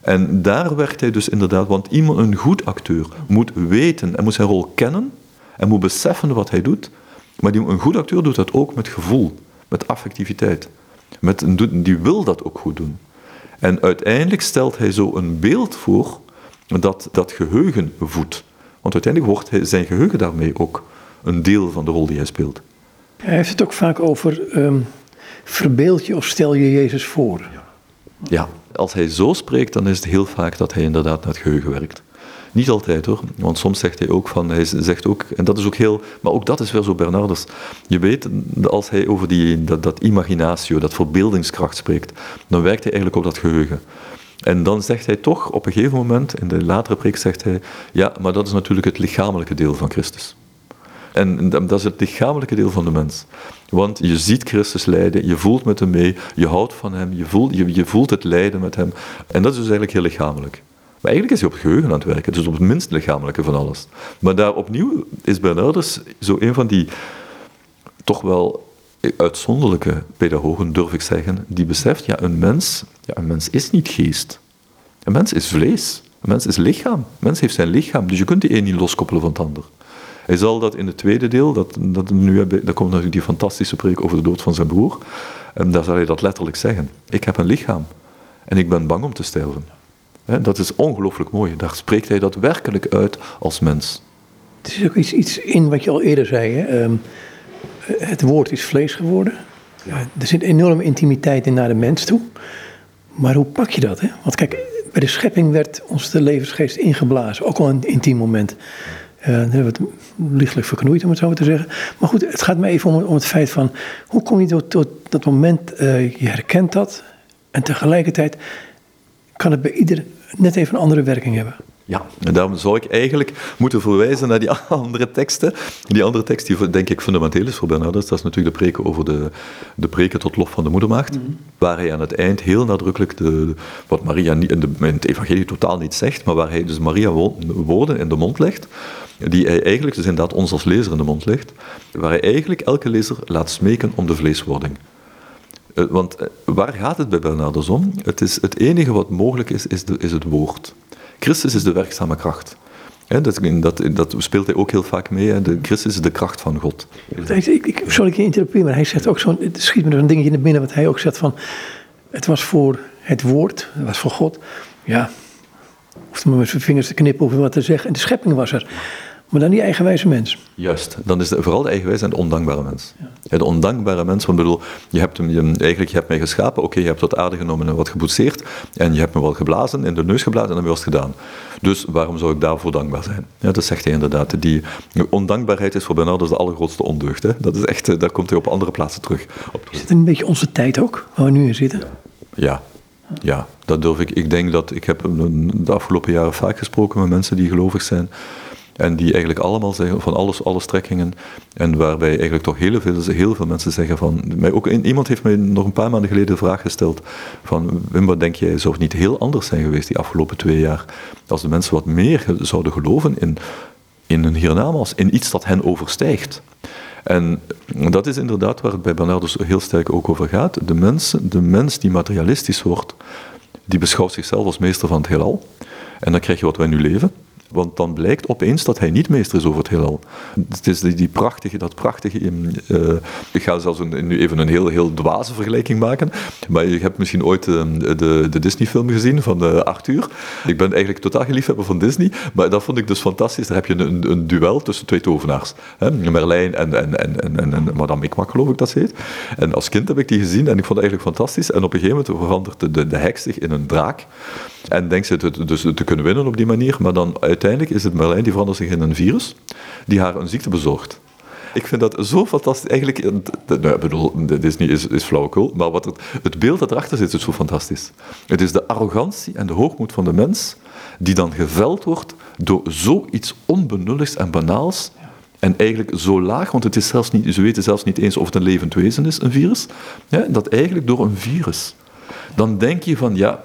En daar werkt hij dus inderdaad, want iemand, een goed acteur moet weten en moet zijn rol kennen en moet beseffen wat hij doet. Maar die, een goed acteur doet dat ook met gevoel, met affectiviteit. Met, die wil dat ook goed doen. En uiteindelijk stelt hij zo een beeld voor dat dat geheugen voedt. Want uiteindelijk wordt zijn geheugen daarmee ook een deel van de rol die hij speelt. Hij heeft het ook vaak over um, verbeeld je of stel je Jezus voor. Ja, als hij zo spreekt, dan is het heel vaak dat hij inderdaad naar het geheugen werkt. Niet altijd hoor, want soms zegt hij ook van, hij zegt ook, en dat is ook heel, maar ook dat is weer zo Bernardus. Je weet, als hij over die, dat, dat imaginatio, dat verbeeldingskracht spreekt, dan werkt hij eigenlijk op dat geheugen. En dan zegt hij toch, op een gegeven moment, in de latere preek zegt hij, ja, maar dat is natuurlijk het lichamelijke deel van Christus. En dat is het lichamelijke deel van de mens. Want je ziet Christus lijden, je voelt met hem mee, je houdt van hem, je voelt, je, voelt het lijden met hem. En dat is dus eigenlijk heel lichamelijk. Maar eigenlijk is hij op het geheugen aan het werken, dus op het minst lichamelijke van alles. Maar daar opnieuw is Bernardus zo een van die toch wel uitzonderlijke pedagogen, durf ik zeggen, die beseft, ja, een mens, ja, een mens is niet geest. Een mens is vlees. Een mens is lichaam. Een mens heeft zijn lichaam, dus je kunt die een niet loskoppelen van het ander. Hij zal dat in het tweede deel, dat, dat nu, daar komt natuurlijk die fantastische preek over de dood van zijn broer, en daar zal hij dat letterlijk zeggen. Ik heb een lichaam en ik ben bang om te sterven. Dat is ongelooflijk mooi. Daar spreekt hij dat werkelijk uit als mens. Er is ook iets, iets in wat je al eerder zei. Ehm, het woord is vlees geworden. Ja. Er zit enorme intimiteit in naar de mens toe. Maar hoe pak je dat? Hè? Want kijk, bij de schepping werd ons de levensgeest ingeblazen. Ook al een intiem moment. Uh, dan hebben we het lichtelijk verknoeid, om het zo maar te zeggen. Maar goed, het gaat me even om, om het feit van... hoe kom je tot, tot dat moment, uh, je herkent dat... en tegelijkertijd kan het bij ieder net even een andere werking hebben. Ja, en daarom zou ik eigenlijk moeten verwijzen naar die [laughs] andere teksten. Die andere tekst die denk ik fundamenteel is voor Bernardus, dat is natuurlijk de preken over de, de preken tot lof van de moedermaagd. Mhm. Waar hij aan het eind heel nadrukkelijk, de, wat Maria in, de, in het evangelie totaal niet zegt, maar waar hij dus Maria woorden in de mond legt, die hij eigenlijk dus inderdaad ons als lezer in de mond legt, waar hij eigenlijk elke lezer laat smeken om de vleeswording. Eh, want eh, waar gaat het bij Bernardus om? Het, is, het enige wat mogelijk is, is, de, is het woord. Christus is de werkzame kracht. dat, dat, dat, speelt hij ook heel vaak mee. De, Christus is de kracht van God. Ik, ik, sorry, ik maar hij zegt ook zo'n. Het schiet me er dingetje in de binnen wat hij ook zegt van. Het was voor het woord, het was voor God. Ja, hoefde maar met zijn vingers te knippen of wat te zeggen. En de schepping was er. Maar dan die eigenwijze mens. Juist, dan is de, vooral de eigenwijze en de ondankbare mens. Ja. de ondankbare mens, want bedoel, je hebt, hem, je, eigenlijk, je hebt mij geschapen, oké, je hebt wat aarde genomen en wat geboetseerd, en je hebt me wel geblazen, in de neus geblazen en dan je wat gedaan. Dus waarom zou ik daarvoor dankbaar zijn? Ja, dat zegt hij inderdaad. Die ondankbaarheid is voor Bernardus de allergrootste ondeugd. Hè? Dat is echt, eh, daar komt hij op andere plaatsen terug. Op is het een beetje onze tijd ook, waar we nu in zitten? Ja, ja, dat durf ik. Ik denk dat ik heb de afgelopen jaren vaak gesproken met mensen die gelovig zijn. En die eigenlijk allemaal zeggen van alles, alle strekkingen. En waarbij eigenlijk toch heel veel, heel veel mensen zeggen van. Ook, iemand heeft mij nog een paar maanden geleden de vraag gesteld: van Wim, wat denk jij, zou het niet heel anders zijn geweest die afgelopen twee jaar? als de mensen wat meer zouden geloven in, in een hiernamaals, in iets dat hen overstijgt. En dat is inderdaad waar het bij Bernardus heel sterk ook over gaat. De, mensen, de mens die materialistisch wordt, die beschouwt zichzelf als meester van het heelal. En dan krijg je wat wij nu leven. Want dan blijkt opeens dat hij niet meester is over het heelal. Het is die, die prachtige, dat prachtige... Uh, ik ga zelfs nu even een heel, heel dwaze vergelijking maken. Maar je hebt misschien ooit uh, de, de Disney-film gezien van uh, Arthur. Ik ben eigenlijk totaal geen liefhebber van Disney. Maar dat vond ik dus fantastisch. Daar heb je een, een duel tussen twee tovenaars. Hè? Merlijn en, en, en, en, en Madame Mikmak, geloof ik dat ze heet. En als kind heb ik die gezien en ik vond het eigenlijk fantastisch. En op een gegeven moment verandert de, de, de heks zich in een draak. En denkt ze te, dus te kunnen winnen op die manier. Maar dan uiteindelijk is het Merlijn die verandert zich in een virus die haar een ziekte bezorgt. Ik vind dat zo fantastisch. Eigenlijk, nou, ik bedoel, Disney is, is flauwekul, maar wat het, het beeld dat erachter zit is zo fantastisch. Het is de arrogantie en de hoogmoed van de mens die dan geveld wordt door zoiets onbenulligs en banaals en eigenlijk zo laag, want het is zelfs niet, ze weten zelfs niet eens of het een levend wezen is, een virus, ja, dat eigenlijk door een virus. Dan denk je van, ja,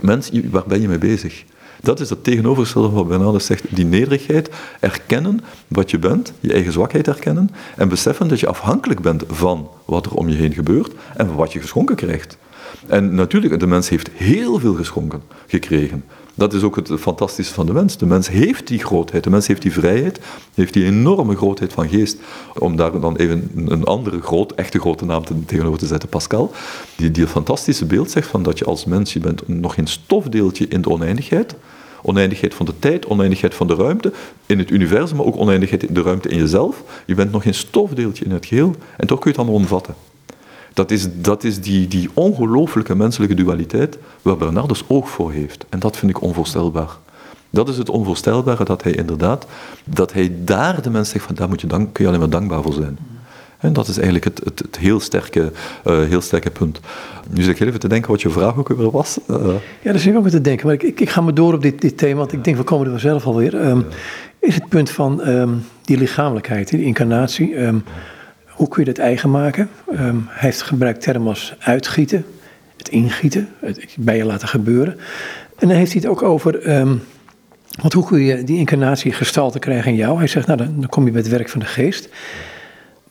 mens, waar ben je mee bezig? Dat is het tegenovergestelde van wat Bernardus zegt. Die nederigheid, erkennen wat je bent, je eigen zwakheid erkennen en beseffen dat je afhankelijk bent van wat er om je heen gebeurt en van wat je geschonken krijgt. En natuurlijk, de mens heeft heel veel geschonken gekregen. Dat is ook het fantastische van de mens. De mens heeft die grootheid, de mens heeft die vrijheid, heeft die enorme grootheid van geest. Om daar dan even een andere groot, echte grote naam tegenover te zetten, Pascal. Die, die fantastische beeld zegt van dat je als mens, je bent nog geen stofdeeltje in de oneindigheid. Oneindigheid van de tijd, oneindigheid van de ruimte in het universum, maar ook oneindigheid in de ruimte in jezelf. Je bent nog geen stofdeeltje in het geheel en toch kun je het allemaal omvatten. Dat is, dat is die, die ongelooflijke menselijke dualiteit waar Bernardus oog voor heeft. En dat vind ik onvoorstelbaar. Dat is het onvoorstelbare dat hij inderdaad, dat hij daar de mens zegt van daar moet je dank, kun je alleen maar dankbaar voor zijn. En dat is eigenlijk het, het, het heel, sterke, uh, heel sterke punt. Nu zit ik even te denken wat je vraag ook weer was. Uh. Ja, daar zit ik ook te denken. Maar ik, ik, ik, ga me door op dit, dit thema, want ik denk we komen er vanzelf alweer. Um, is het punt van um, die lichamelijkheid, die incarnatie. Um, hoe kun je dat eigen maken? Hij heeft gebruikt termen als uitgieten, het ingieten, het bij je laten gebeuren. En dan heeft hij het ook over, want hoe kun je die incarnatie gestalte krijgen in jou? Hij zegt, nou dan, dan kom je bij het werk van de geest.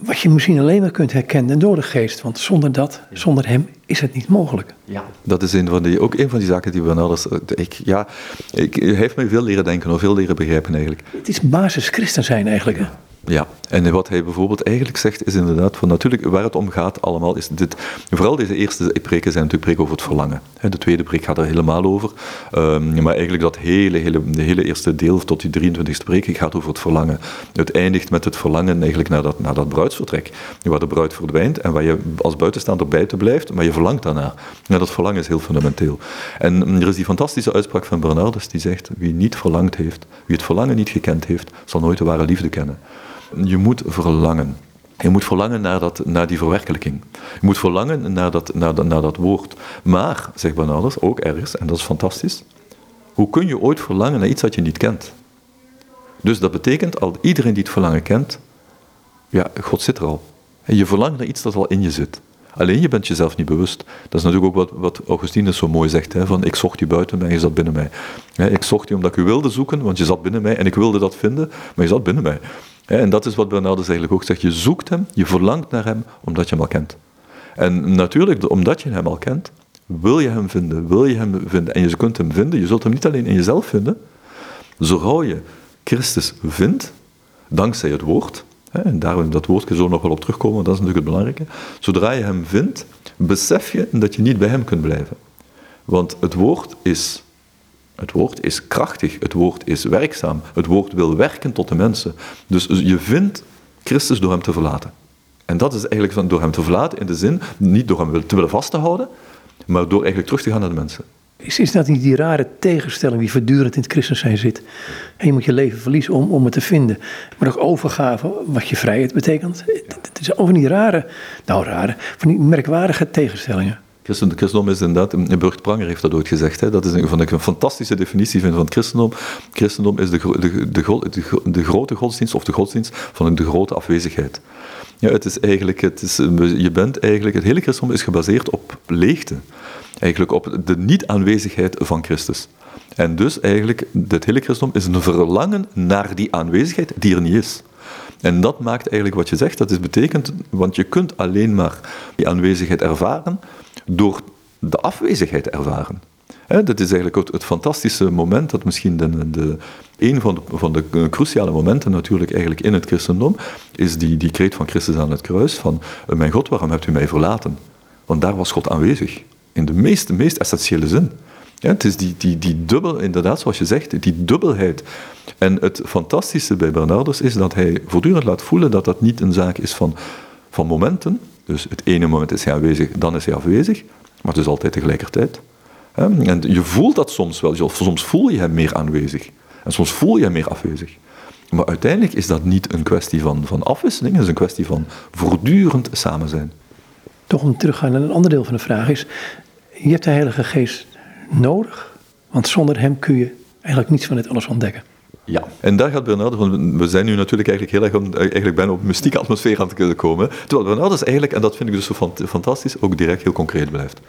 Wat je misschien alleen maar kunt herkennen door de geest, want zonder dat, zonder hem, is het niet mogelijk. Ja. Dat is een van die, ook een van die zaken die we nou, ik, ja, ik, heeft mij veel leren denken, of veel leren begrijpen eigenlijk. Het is basis christen zijn eigenlijk. Hè? Ja, en wat hij bijvoorbeeld eigenlijk zegt is inderdaad van natuurlijk waar het om gaat allemaal is dit, vooral deze eerste preken zijn natuurlijk preken over het verlangen. De tweede preek gaat er helemaal over, um, maar eigenlijk dat hele, hele, de hele eerste deel tot die 23e preek gaat over het verlangen. Het eindigt met het verlangen eigenlijk naar dat, naar dat bruidsvertrek, waar de bruid verdwijnt en waar je als buitenstaander buiten blijft, maar je verlangt daarna. En dat verlangen is heel fundamenteel. En er is die fantastische uitspraak van Bernardus die zegt, wie niet verlangd heeft, wie het verlangen niet gekend heeft, zal nooit de ware liefde kennen je moet verlangen. Je moet verlangen naar, dat, naar die verwerkelijking. Je moet verlangen naar dat, naar, naar dat woord. Maar, zegt Bernardus, ook ergens, en dat is fantastisch, hoe kun je ooit verlangen naar iets dat je niet kent? Dus dat betekent, al iedereen die het verlangen kent, ja, God zit er al. En je verlangt naar iets dat al in je zit. Alleen je bent jezelf niet bewust. Dat is natuurlijk ook wat, wat Augustinus zo mooi zegt: hè, van ik zocht je buiten mij, je zat binnen mij. ik zocht je omdat ik u wilde zoeken, want je zat binnen mij en ik wilde dat vinden, maar je zat binnen mij. En dat is wat Bernardus eigenlijk ook zegt. Je zoekt hem, je verlangt naar hem, omdat je hem al kent. En natuurlijk, omdat je hem al kent, wil je hem vinden, wil je hem vinden. En je kunt hem vinden, je zult hem niet alleen in jezelf vinden. Zodra je Christus vindt, dankzij het woord, en daar dat woordje zo nog wel op terugkomen, dat is natuurlijk het belangrijke. Zodra je hem vindt, besef je dat je niet bij hem kunt blijven. Want het woord is het woord is krachtig, het woord is werkzaam, het woord wil werken tot de mensen. Dus je vindt Christus door hem te verlaten. En dat is eigenlijk van door hem te verlaten in de zin, niet door hem te willen vasthouden, maar door eigenlijk terug te gaan naar de mensen. Is, is dat niet die rare tegenstelling die voortdurend in het christen zijn zit? En je moet je leven verliezen om, om het te vinden. Maar ook overgave, wat je vrijheid betekent. Het is over die rare, nou rare, van die merkwaardige tegenstellingen. Christen, christendom is inderdaad, Burgt Pranger heeft dat ooit gezegd, hè, dat is een, ik een fantastische definitie vind van het christendom. Christendom is de, de, de, grote godsdienst of de godsdienst van de grote afwezigheid. Ja, het is eigenlijk, het is, je bent eigenlijk, het hele christendom is gebaseerd op leegte. Eigenlijk op de niet-aanwezigheid van Christus. En dus eigenlijk, het hele christendom is een verlangen naar die aanwezigheid die er niet is. En dat maakt eigenlijk wat je zegt, dat is betekent, want je kunt alleen maar die aanwezigheid ervaren door de afwezigheid ervaren. dat is eigenlijk het, het, fantastische moment, dat misschien de, de, een van de, van de cruciale momenten natuurlijk eigenlijk in het christendom, is die, die kreet van Christus aan het kruis, van mijn God, waarom hebt u mij verlaten? Want daar was God aanwezig, in de meest, meest essentiële zin. Ja, het is die, die, die dubbel, inderdaad, zoals je zegt, die dubbelheid. En het fantastische bij Bernardus is dat hij voortdurend laat voelen dat dat niet een zaak is van, van momenten. Dus het ene moment is hij aanwezig, dan is hij afwezig, maar het is altijd tegelijkertijd. En je voelt dat soms wel, soms voel je hem meer aanwezig en soms voel je hem meer afwezig. Maar uiteindelijk is dat niet een kwestie van, van afwisseling, het is een kwestie van voortdurend samen zijn. Toch om terug te gaan naar een ander deel van de vraag is, je hebt de Heilige Geest nodig, want zonder hem kun je eigenlijk niets van dit alles ontdekken. Ja, en daar gaat Bernardus, we zijn nu natuurlijk eigenlijk heel erg eigenlijk bijna op mystieke atmosfeer aan het komen. Terwijl Bernardus eigenlijk, en dat vind ik dus zo fantastisch, ook direct heel concreet blijft.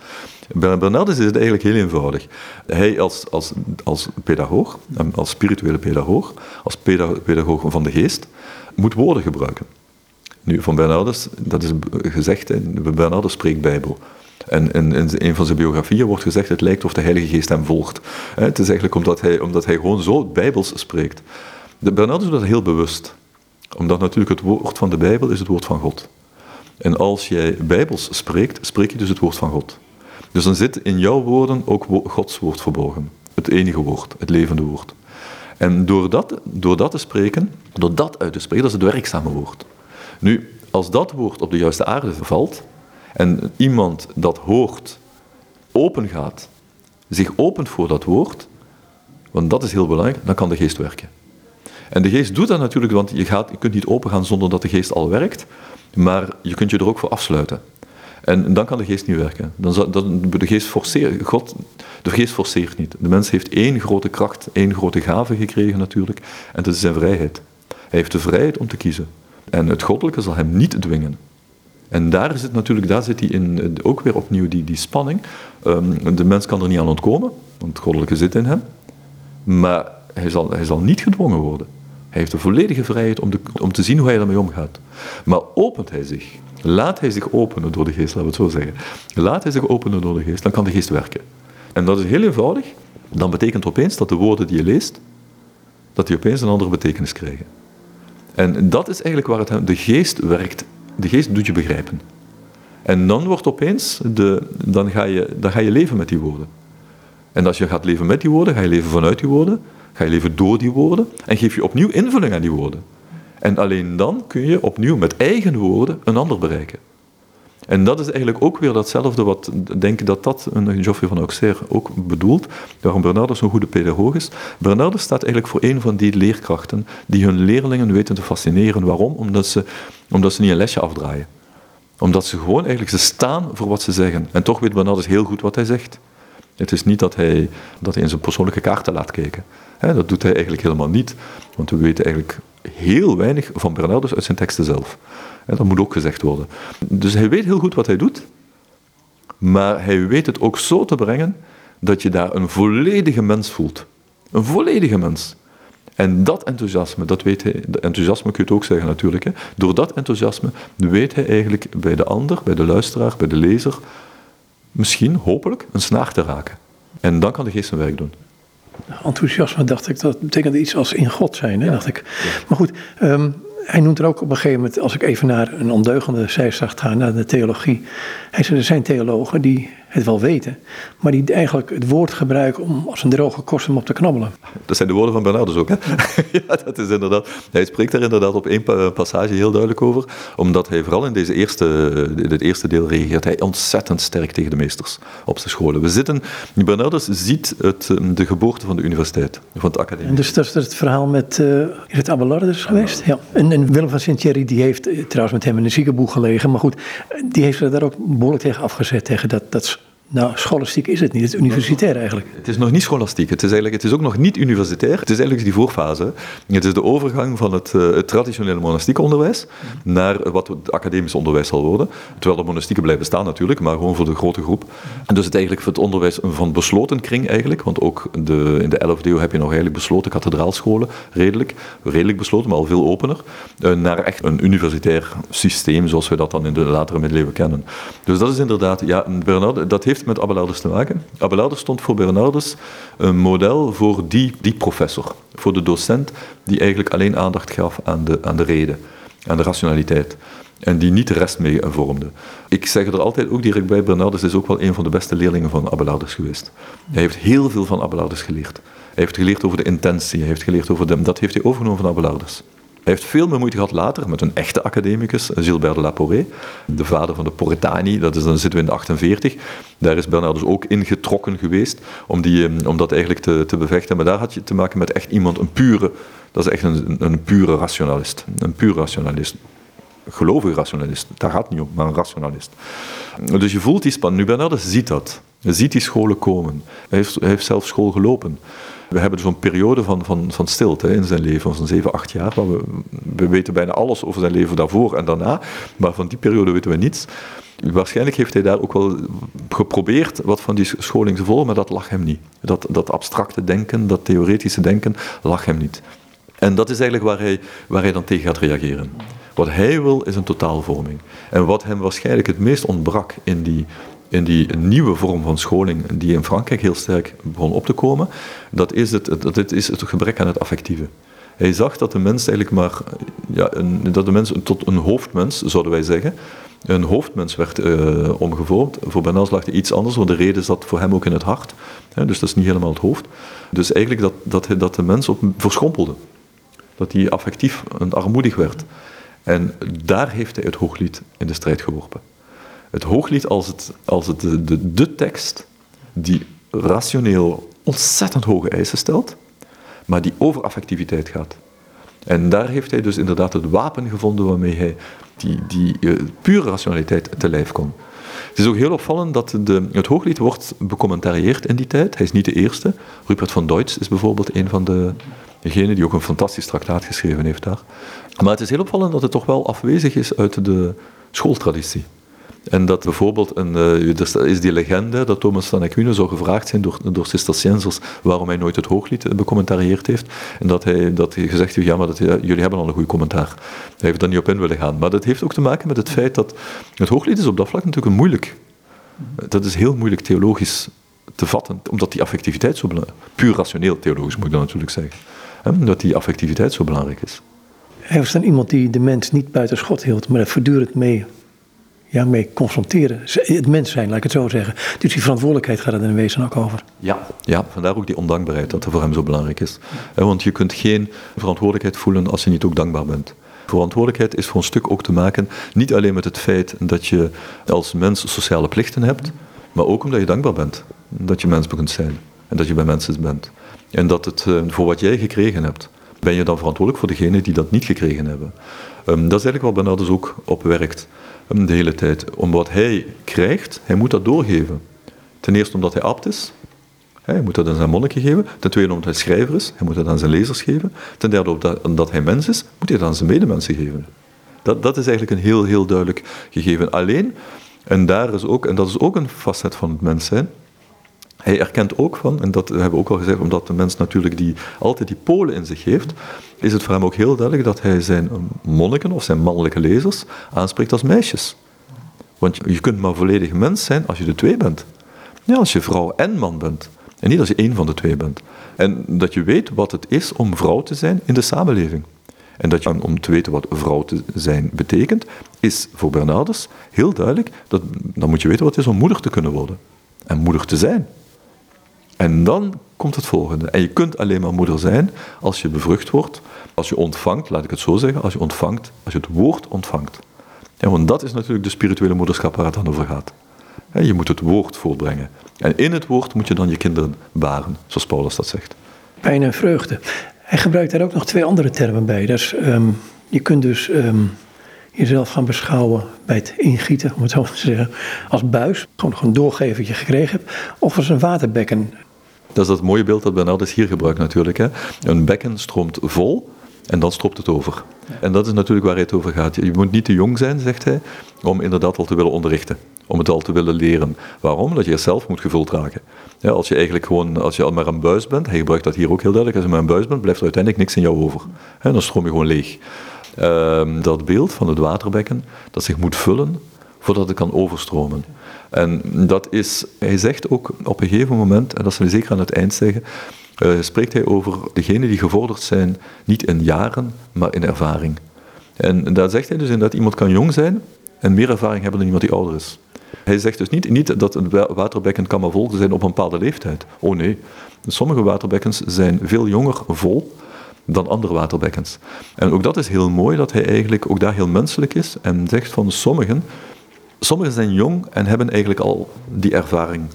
Bernardus is het eigenlijk heel eenvoudig. Hij als, als, als pedagoog, als spirituele pedagoog, als pedagoog van de geest, moet woorden gebruiken. Nu, van Bernardus, dat is gezegd, Bernardus spreekt Bijbel. En in, in, een van zijn biografieën wordt gezegd, het lijkt of de Heilige Geest hem volgt. Het is eigenlijk omdat hij, omdat hij gewoon zo bijbels spreekt. De Bernardus doet dat heel bewust. Omdat natuurlijk het woord van de Bijbel is het woord van God. En als jij bijbels spreekt, spreek je dus het woord van God. Dus dan zit in jouw woorden ook Gods woord verborgen. Het enige woord, het levende woord. En door dat, door dat te spreken, door dat uit te spreken, dat is het werkzame woord. Nu, als dat woord op de juiste aarde valt, en iemand dat hoort, open gaat, zich opent voor dat woord, want dat is heel belangrijk, dan kan de geest werken. En de geest doet dat natuurlijk, want je, gaat, je kunt niet open gaan zonder dat de geest al werkt, maar je kunt je er ook voor afsluiten. En dan kan de geest niet werken. Dan, de, geest forceert, God, de geest forceert niet. De mens heeft één grote kracht, één grote gave gekregen natuurlijk, en dat is zijn vrijheid. Hij heeft de vrijheid om te kiezen. En het goddelijke zal hem niet dwingen. En daar zit natuurlijk, daar zit hij in, ook weer opnieuw die, die spanning. Ehm, de mens kan er niet aan ontkomen, want het goddelijke zit in hem. Maar hij zal, hij zal niet gedwongen worden. Hij heeft de volledige vrijheid om, de, om te zien hoe hij ermee omgaat. Maar opent hij zich, laat hij zich openen door de geest, laten we het zo zeggen. Laat hij zich openen door de geest, dan kan de geest werken. En dat is heel eenvoudig. Dan betekent opeens dat de woorden die je leest, dat die opeens een andere betekenis krijgen. En dat is eigenlijk waar het, de geest werkt de geest doet je begrijpen. En dan wordt opeens, de, dan, ga je, dan ga je leven met die woorden. En als je gaat leven met die woorden, ga je leven vanuit die woorden, ga je leven door die woorden en geef je opnieuw invulling aan die woorden. En alleen dan kun je opnieuw met eigen woorden een ander bereiken. En dat is eigenlijk ook weer datzelfde wat, denk ik dat dat een Geoffrey van Auxerre ook bedoelt, waarom Bernardus zo'n goede pedagoog is. Bernardus staat eigenlijk voor een van die leerkrachten die hun leerlingen weten te fascineren. Waarom? Omdat ze, omdat ze niet een lesje afdraaien. Omdat ze gewoon eigenlijk, ze staan voor wat ze zeggen. En toch weet Bernardus heel goed wat hij zegt. Het is niet dat hij, dat in zijn persoonlijke kaarten laat kijken. dat doet hij eigenlijk helemaal niet, want we weten eigenlijk heel weinig van Bernardus uit zijn teksten zelf. Dat moet ook gezegd worden. Dus hij weet heel goed wat hij doet, maar hij weet het ook zo te brengen dat je daar een volledige mens voelt. Een volledige mens. En dat enthousiasme, dat weet hij, enthousiasme kun je het ook zeggen natuurlijk, hè. door dat enthousiasme weet hij eigenlijk bij de ander, bij de luisteraar, bij de lezer, misschien, hopelijk, een snaar te raken. En dan kan de geest zijn werk doen. Enthousiasme, dacht ik, dat betekent iets als in God zijn, hè, dacht ik. Maar goed, ehm, hij noemt er ook op een gegeven moment, als ik even naar een ondeugende zijstracht ga, naar de theologie. Hij zei, er zijn theologen die het wel weten, maar die eigenlijk het woord gebruiken om als een droge korst om op te knabbelen. Dat zijn de woorden van Bernardus ook, hè? [laughs] ja, dat is inderdaad. Hij spreekt daar inderdaad op één passage heel duidelijk over, omdat hij vooral in deze eerste, dit eerste deel reageert hij ontzettend sterk tegen de meesters op zijn scholen. We zitten, Bernardus ziet het, de geboorte van de universiteit, van het academie. En dus dat is het verhaal met, uh, is het Abelardus geweest? Ja. En, en, Willem van Sint-Thierry, die heeft eh, trouwens met hem in een ziekenboeg gelegen, maar goed, die heeft er daar ook behoorlijk tegen afgezet, tegen dat, dat Nou, scholastiek is het niet. Het is universitair eigenlijk. Het is nog niet scholastiek. Het is, eigenlijk, het is ook nog niet universitair. Het is eigenlijk die voorfase. Het is de overgang van het, uh, het traditionele monastiek onderwijs naar wat het academisch onderwijs zal worden. Terwijl de monastieken blijven staan natuurlijk, maar gewoon voor de grote groep. En dus het eigenlijk het onderwijs van besloten kring eigenlijk. Want ook de, in de 11e eeuw heb je nog eigenlijk besloten kathedraalscholen. Redelijk, redelijk besloten, maar al veel opener. Uh, naar echt een universitair systeem zoals we dat dan in de latere middeleeuwen kennen. Dus dat is inderdaad, ja, Bernard, dat heeft met Abelardus te maken. Abelardus stond voor Bernardus een model voor die, die professor, voor de docent die eigenlijk alleen aandacht gaf aan de, aan de reden, aan de rationaliteit. En die niet de rest mee vormde. Ik zeg er altijd ook direct bij, Bernardus is ook wel een van de beste leerlingen van Abelardus geweest. Hij heeft heel veel van Abelardus geleerd. Hij heeft geleerd over de intentie, hij heeft geleerd over de... Dat heeft hij overgenomen van Abelardus. Hij heeft veel meer moeite gehad later met een echte academicus, Gilbert de Laporé, de vader van de Poretani, dat is, dan zitten we in de 48. Daar is Bernardus ook ingetrokken geweest om, die, eh, om dat eigenlijk te, te bevechten. Maar daar had je te maken met echt iemand, een pure, dat is echt een, een pure rationalist. Een pure rationalist. Gelovige rationalist, daar gaat het niet om, maar een rationalist. Dus je voelt die spanning. Nu, Bernardus ziet dat. Hij ziet die scholen komen. Hij heeft, hij heeft zelf school gelopen. We hebben zo'n periode van, van, van stilte in zijn leven, van 7, 8 jaar. we, we weten bijna alles over zijn leven daarvoor en daarna, maar van die periode weten we niets. Waarschijnlijk heeft hij daar ook wel geprobeerd wat van die scholing te volgen, maar dat lag hem niet. Dat, dat abstracte denken, dat theoretische denken, lag hem niet. En dat is eigenlijk waar hij, waar hij dan tegen gaat reageren. Wat hij wil is een totaalvorming. En wat hem waarschijnlijk het meest ontbrak in die in die nieuwe vorm van scholing die in Frankrijk heel sterk begon op te komen, dat is het, dat is het gebrek aan het affectieve. Hij zag dat de mens eigenlijk maar, ja, dat de mens tot een hoofdmens, zouden wij zeggen, een hoofdmens werd uh, omgevormd. Voor Bernard lag hij iets anders, want de reden zat voor hem ook in het hart. Hè, dus dat is niet helemaal het hoofd. Dus eigenlijk dat, dat, dat de mens op, verschrompelde. Dat hij affectief en armoedig werd. En daar heeft hij het hooglied in de strijd geworpen het hooglied als, het, als het de, de, tekst die rationeel ontzettend hoge eisen stelt, maar die over affectiviteit gaat. En daar heeft hij dus inderdaad het wapen gevonden waarmee hij die, die uh, pure rationaliteit te lijf kon. Het is ook heel opvallend dat de, het hooglied wordt becommentarieerd in die tijd. Hij is niet de eerste. Rupert van Deutsch is bijvoorbeeld een van de, degenen die ook een fantastisch traktaat geschreven heeft daar. Maar het is heel opvallend dat het toch wel afwezig is uit de schooltraditie. En dat bijvoorbeeld, een, er is die legende dat Thomas van Aquino zou gevraagd zijn door, door Cisterciensers waarom hij nooit het hooglied becommentarieerd heeft. En dat hij, dat gezegd heeft, ja, maar dat, jullie hebben al een goed commentaar. Hij heeft daar niet op in willen gaan. Maar dat heeft ook te maken met het feit dat het hooglied is op dat vlak natuurlijk moeilijk. Dat is heel moeilijk theologisch te vatten, omdat die affectiviteit zo belangrijk is. Puur rationeel theologisch moet ik dan natuurlijk zeggen. Hè, dat die affectiviteit zo belangrijk is. Hij was dan iemand die de mens niet buiten schot hield, maar er voortdurend mee ja, mee confronteren. Het mens zijn, laat ik het zo zeggen. Dus die verantwoordelijkheid gaat het in wezen ook over. Ja, ja, vandaar ook die ondankbaarheid dat er voor hem zo belangrijk is. Want je kunt geen verantwoordelijkheid voelen als je niet ook dankbaar bent. Verantwoordelijkheid is voor een stuk ook te maken, niet alleen met het feit dat je als mens sociale plichten hebt, maar ook omdat je dankbaar bent. Dat je mens kunt zijn en dat je bij mensen bent. En dat het eh, voor wat jij gekregen hebt, ben je dan verantwoordelijk voor degenen die dat niet gekregen hebben. Ehm, dat is eigenlijk wat Bernardus ook op werkt de hele tijd. Om wat hij krijgt, hij moet dat doorgeven. Ten eerste omdat hij abt is. Hij moet dat aan zijn monniken geven. Ten tweede omdat hij schrijver is. Hij moet dat aan zijn lezers geven. Ten derde omdat hij mens is, moet hij dat aan zijn medemensen geven. Dat, dat is eigenlijk een heel, heel duidelijk gegeven. Alleen, en, daar is ook, en dat is ook een facet van het mens zijn, hij erkent ook van, en dat hebben we ook al gezegd, omdat de mens natuurlijk die, altijd die polen in zich heeft, is het voor hem ook heel duidelijk dat hij zijn monniken of zijn mannelijke lezers aanspreekt als meisjes. Want je kunt maar volledig mens zijn als je de twee bent. Ja, als je vrouw en man bent. En niet als je één van de twee bent. En dat je weet wat het is om vrouw te zijn in de samenleving. En dat je, om te weten wat vrouw te zijn betekent, is voor Bernardus heel duidelijk, dat, dan moet je weten wat het is om moeder te kunnen worden. En moeder te zijn. En dan komt het volgende. En je kunt alleen maar moeder zijn als je bevrucht wordt, als je ontvangt, laat ik het zo zeggen, als je ontvangt, als je het woord ontvangt. Ja, want dat is natuurlijk de spirituele moederschap waar het dan over gaat. Je moet het woord voortbrengen. En in het woord moet je dan je kinderen baren, zoals Paulus dat zegt. Pijn en vreugde. Hij gebruikt daar ook nog twee andere termen bij. Dat is, ehm, je kunt dus, ehm, jezelf gaan beschouwen bij het ingieten, om het zo te zeggen, als buis. Gewoon een doorgevertje gekregen hebt. Of als een waterbekken. Dat is dat mooie beeld dat Bernardus hier gebruikt natuurlijk. Hè. Een bekken stroomt vol en dan stroopt het over. En dat is natuurlijk waar het over gaat. Je moet niet te jong zijn, zegt hij, om inderdaad al te willen onderrichten. Om het al te willen leren. Waarom? Dat je zelf moet gevuld raken. Als je eigenlijk gewoon, als je al maar een buis bent, hij gebruikt dat hier ook heel duidelijk, als je maar een buis bent, blijft er uiteindelijk niks in jou over. En dan stroom je gewoon leeg. Ehm, dat beeld van het waterbekken, dat zich moet vullen voordat het kan overstromen. En dat is, hij zegt ook op een gegeven moment, en dat zal hij zeker aan het eind zeggen, uh, spreekt hij over degenen die gevorderd zijn, niet in jaren, maar in ervaring. En daar zegt hij dus in dat iemand kan jong zijn en meer ervaring hebben dan iemand die ouder is. Hij zegt dus niet, niet dat een waterbekken kan maar vol zijn op een bepaalde leeftijd. Oh nee, sommige waterbekkens zijn veel jonger vol dan andere waterbekkens. En ook dat is heel mooi, dat hij eigenlijk ook daar heel menselijk is en zegt van sommigen, sommigen zijn jong en hebben eigenlijk al die ervaring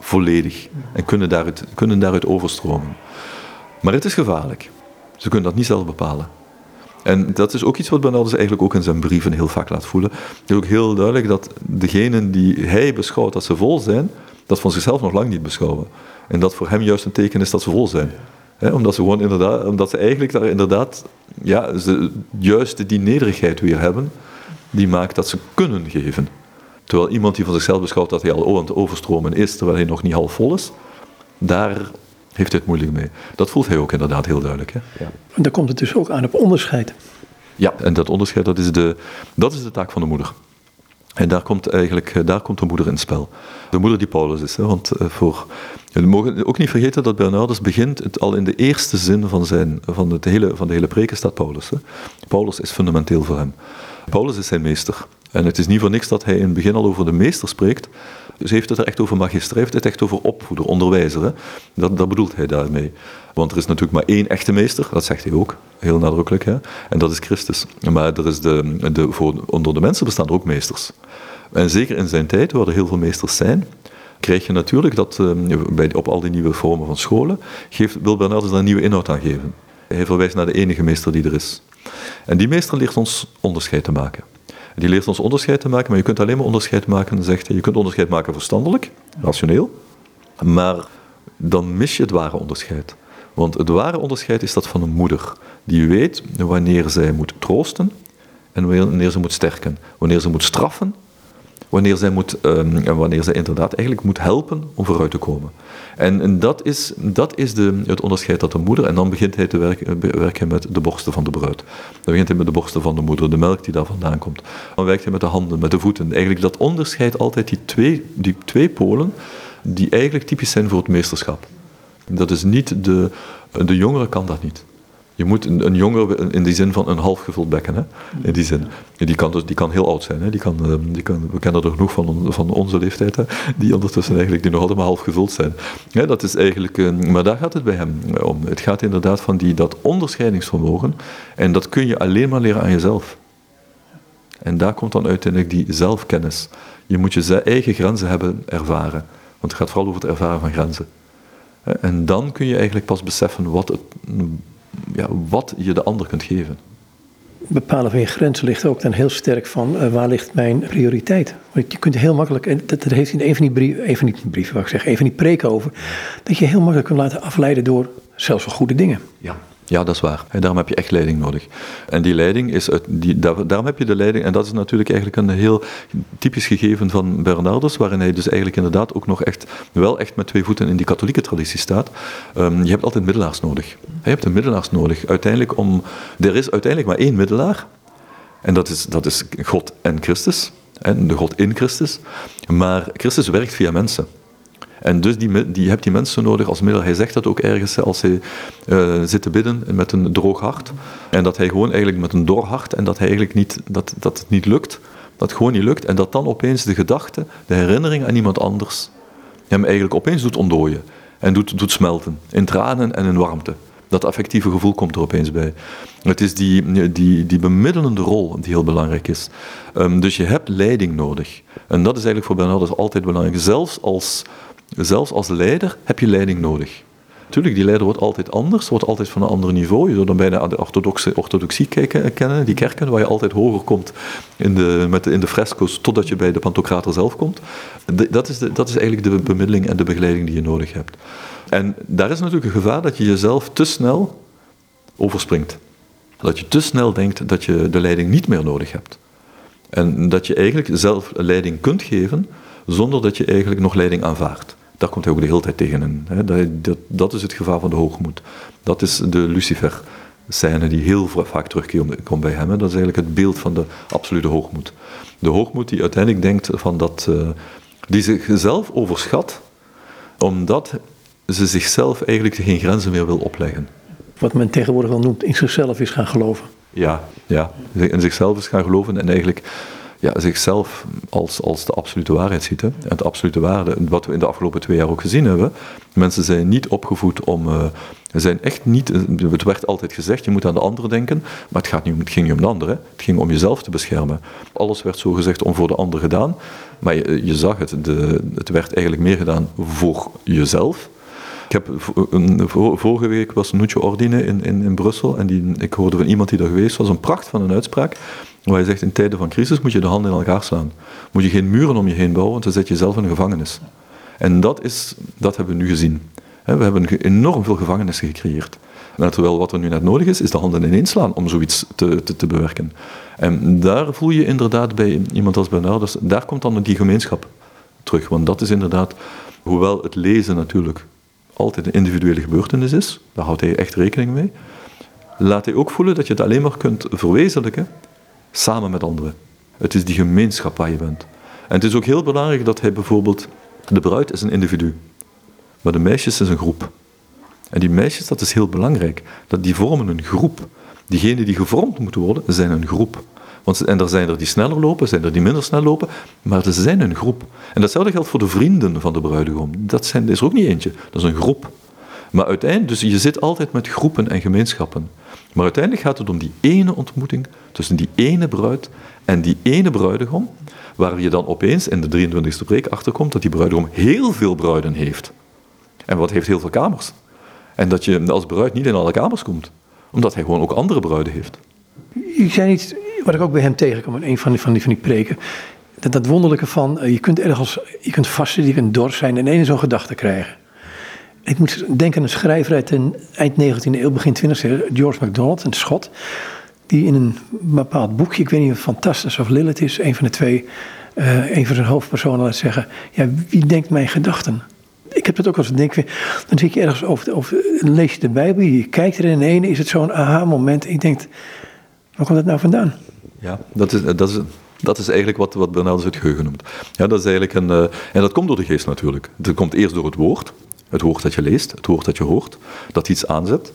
volledig en kunnen daaruit, kunnen daaruit overstromen. Maar het is gevaarlijk. Ze kunnen dat niet zelf bepalen. En dat is ook iets wat Bernardus eigenlijk ook in zijn brieven heel vaak laat voelen. Het is ook heel duidelijk dat degenen die hij beschouwt dat ze vol zijn, dat van zichzelf nog lang niet beschouwen. En dat voor hem juist een teken is dat ze vol zijn. omdat ze gewoon inderdaad, omdat ze eigenlijk daar inderdaad, ja, ze juist die nederigheid weer hebben, die maakt dat ze kunnen geven. Terwijl iemand die van zichzelf beschouwt dat hij al aan het overstromen is, terwijl hij nog niet half vol is, daar heeft hij het moeilijk mee. Dat voelt hij ook inderdaad heel duidelijk. Hè? Ja. En daar komt het dus ook aan op onderscheid. Ja, en dat onderscheid dat is, de, dat is de taak van de moeder. En daar komt eigenlijk eh, daar komt de moeder in het spel. De moeder die Paulus is. Hè, want eh, voor, we mogen ook niet vergeten dat Bernardus begint het al in de eerste zin van, zijn, van, het hele, van de hele preken staat Paulus. Hè. Paulus is fundamenteel voor hem. Paulus is zijn meester. En het is niet voor niks dat hij in het begin al over de meester spreekt. Dus heeft het er echt over magister, heeft het echt over opvoeder, onderwijzer. Hè? Dat, dat bedoelt hij daarmee. Want er is natuurlijk maar één echte meester, dat zegt hij ook, heel nadrukkelijk. Hè? En dat is Christus. Maar er is de, de, voor, onder de mensen bestaan er ook meesters. En zeker in zijn tijd, waar er heel veel meesters zijn, krijg je natuurlijk dat uh, bij, op al die nieuwe vormen van scholen, geeft, wil Bernardus daar een nieuwe inhoud aan geven. Hij verwijst naar de enige meester die er is. En die meester leert ons onderscheid te maken. Die leert ons onderscheid te maken, maar je kunt alleen maar onderscheid maken, zegt hij. Je kunt onderscheid maken verstandelijk, rationeel, maar dan mis je het ware onderscheid. Want het ware onderscheid is dat van een moeder, die weet wanneer zij moet troosten en wanneer ze moet sterken, wanneer ze moet straffen wanneer zij, moet, um, wanneer zij inderdaad eigenlijk moet helpen om vooruit te komen. En, en dat is, dat is de, het onderscheid dat de moeder, en dan begint hij te werken, werken met de borsten van de bruid. Dan begint hij met de borsten van de moeder, de melk die daar vandaan komt. Dan werkt hij met de handen, met de voeten. Eigenlijk dat onderscheidt altijd die twee, die twee polen die eigenlijk typisch zijn voor het meesterschap. Dat is niet de, de jongere kan dat niet. Je moet een, een in die zin van een halfgevuld bekken. Hè? In die zin. Die kan, dus, die kan heel oud zijn. Hè? Die kan, ehm, die kan, we kennen er genoeg van, van onze leeftijd. Hè? Die ondertussen eigenlijk die nog altijd maar half gevuld zijn. Dat is eigenlijk, ehm, maar daar gaat het bij hem om. Het gaat inderdaad van die, dat onderscheidingsvermogen. En dat kun je alleen maar leren aan jezelf. En daar komt dan uiteindelijk die zelfkennis. Je moet je eigen grenzen hebben ervaren. Want het gaat vooral over het ervaren van grenzen. En dan kun je eigenlijk pas beseffen wat het ja, wat je de ander kunt geven. Bepalen van je grenzen ligt ook dan heel sterk van uh, waar ligt mijn prioriteit. Want je kunt heel makkelijk, en dat, dat heeft in een van die brieven, een van die brieven, wat ik zeg, een van die preken over, dat je heel makkelijk kunt laten afleiden door zelfs wel goede dingen. Ja. Ja, dat is waar. En daarom heb je echt leiding nodig. En die leiding is, die, daarom heb je de leiding, en dat is natuurlijk eigenlijk een heel typisch gegeven van Bernardus, waarin hij dus eigenlijk inderdaad ook nog echt, wel echt met twee voeten in die katholieke traditie staat. Um, je hebt altijd middelaars nodig. Je hebt een middelaars nodig. Uiteindelijk om, er is uiteindelijk maar één middelaar, en dat is, dat is God en Christus, en de God in Christus. Maar Christus werkt via mensen. En dus die, die, je hebt die mensen nodig als middel. Hij zegt dat ook ergens als hij uh, zit te bidden met een droog hart. En dat hij gewoon eigenlijk met een dor hart en dat, hij eigenlijk niet, dat, dat het niet lukt. Dat het gewoon niet lukt. En dat dan opeens de gedachte, de herinnering aan iemand anders hem eigenlijk opeens doet ontdooien. En doet, doet smelten. In tranen en in warmte. Dat affectieve gevoel komt er opeens bij. Het is die, die, die bemiddelende rol die heel belangrijk is. Um, dus je hebt leiding nodig. En dat is eigenlijk voor Bernardus altijd belangrijk. Zelfs als Zelfs als leider heb je leiding nodig. Natuurlijk, die leider wordt altijd anders, wordt altijd van een ander niveau. Je zou dan bijna de orthodoxe, orthodoxie kijken, kennen, die kerken, waar je altijd hoger komt in de, met in de fresco's, totdat je bij de Pantocrator zelf komt. dat, is de, dat is eigenlijk de bemiddeling en de begeleiding die je nodig hebt. En daar is natuurlijk een gevaar dat je jezelf te snel overspringt. Dat je te snel denkt dat je de leiding niet meer nodig hebt. En dat je eigenlijk zelf leiding kunt geven zonder dat je eigenlijk nog leiding aanvaardt. Daar komt hij ook de hele tijd tegen in. Dat, dat, dat is het gevaar van de hoogmoed. Dat is de Lucifer-scène die heel vaak terugkomt bij hem. Dat is eigenlijk het beeld van de absolute hoogmoed. De hoogmoed die uiteindelijk denkt van dat, uh, die zichzelf overschat, omdat ze zichzelf eigenlijk geen grenzen meer wil opleggen. Wat men tegenwoordig wel noemt, in zichzelf is gaan geloven. Ja, ja, in zichzelf is gaan geloven en eigenlijk ja, zichzelf als, als de absolute waarheid ziet. Hè. En de absolute waarde, wat we in de afgelopen twee jaar ook gezien hebben. Mensen zijn niet opgevoed om. Uh, zijn echt niet, het werd altijd gezegd, je moet aan de ander denken, maar het, gaat niet, het ging niet om de ander, het ging om jezelf te beschermen. Alles werd zo gezegd om voor de ander gedaan, maar je, zag het, de, het werd eigenlijk meer gedaan voor jezelf. Ik heb, vorige week was Nuccio Ordine in, in, in Brussel en die, ik hoorde van iemand die daar geweest was, een pracht van een uitspraak. Waar hij zegt, in tijden van crisis moet je de handen in elkaar slaan. Moet je geen muren om je heen bouwen, want dan zet je jezelf in een gevangenis. En dat, is, dat hebben we nu gezien. We hebben enorm veel gevangenissen gecreëerd. Terwijl wat er nu net nodig is, is de handen ineens slaan om zoiets te, te, te bewerken. En daar voel je inderdaad bij iemand als Bernardus, daar komt dan die gemeenschap terug. Want dat is inderdaad, hoewel het lezen natuurlijk altijd een individuele gebeurtenis is, daar houdt hij echt rekening mee, laat hij ook voelen dat je het alleen maar kunt verwezenlijken samen met anderen. Het is die gemeenschap waar je bent. En het is ook heel belangrijk dat hij bijvoorbeeld, de bruid is een individu, maar de meisjes is een groep. En die meisjes, dat is heel belangrijk, dat die vormen een groep. Diegenen die gevormd moeten worden, zijn een groep. Want, en er zijn er die sneller lopen, zijn er die minder snel lopen, maar ze zijn een groep. En datzelfde geldt voor de vrienden van de bruidegom. Dat, zijn, is er ook niet eentje, dat is een groep. Maar uiteindelijk, dus je zit altijd met groepen en gemeenschappen. Maar uiteindelijk gaat het om die ene ontmoeting tussen die ene bruid en die ene bruidegom, waar je dan opeens in de 23e preek achterkomt dat die bruidegom heel veel bruiden heeft. En wat heeft heel veel kamers. En dat je als bruid niet in alle kamers komt, omdat hij gewoon ook andere bruiden heeft. Je zei iets wat ik ook bij hem tegenkwam in een van die, van die, van die preken. Dat, dat wonderlijke van, eh, je kunt ergens, je kunt vasten, je kunt dors zijn en één zo'n gedachte krijgen. Ik moet denken aan een schrijver uit de eind 19e eeuw, begin 20e eeuw, George MacDonald, een schot. Die in een bepaald boekje, ik weet niet of Fantastisch of Lilith is, een van de twee, uh, een van zijn hoofdpersonen laat zeggen: Ja, wie denkt mijn gedachten? Ik heb dat ook als ik denk, dan zit je ergens over, over lees je de Bijbel, je kijkt er en in ene is het zo'n aha-moment. Ik denk, waar komt dat nou vandaan? Ja, dat is, dat is, dat is eigenlijk wat, wat Bernardus het geheugen noemt. Ja, dat is eigenlijk een, uh, en dat komt door de geest natuurlijk. Het komt eerst door het woord, het woord dat je leest, het woord dat je hoort, dat iets aanzet.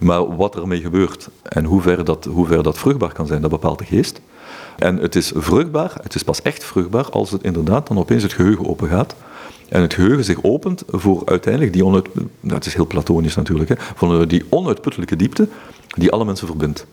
Maar wat ermee gebeurt en hoe ver, dat, hoe ver dat vruchtbaar kan zijn, dat bepaalt de geest. En het is vruchtbaar, het is pas echt vruchtbaar als het inderdaad dan opeens het geheugen open gaat. En het geheugen zich opent voor uiteindelijk die onuit, dat is heel platonisch natuurlijk, hè, voor die onuitputtelijke diepte die alle mensen verbindt.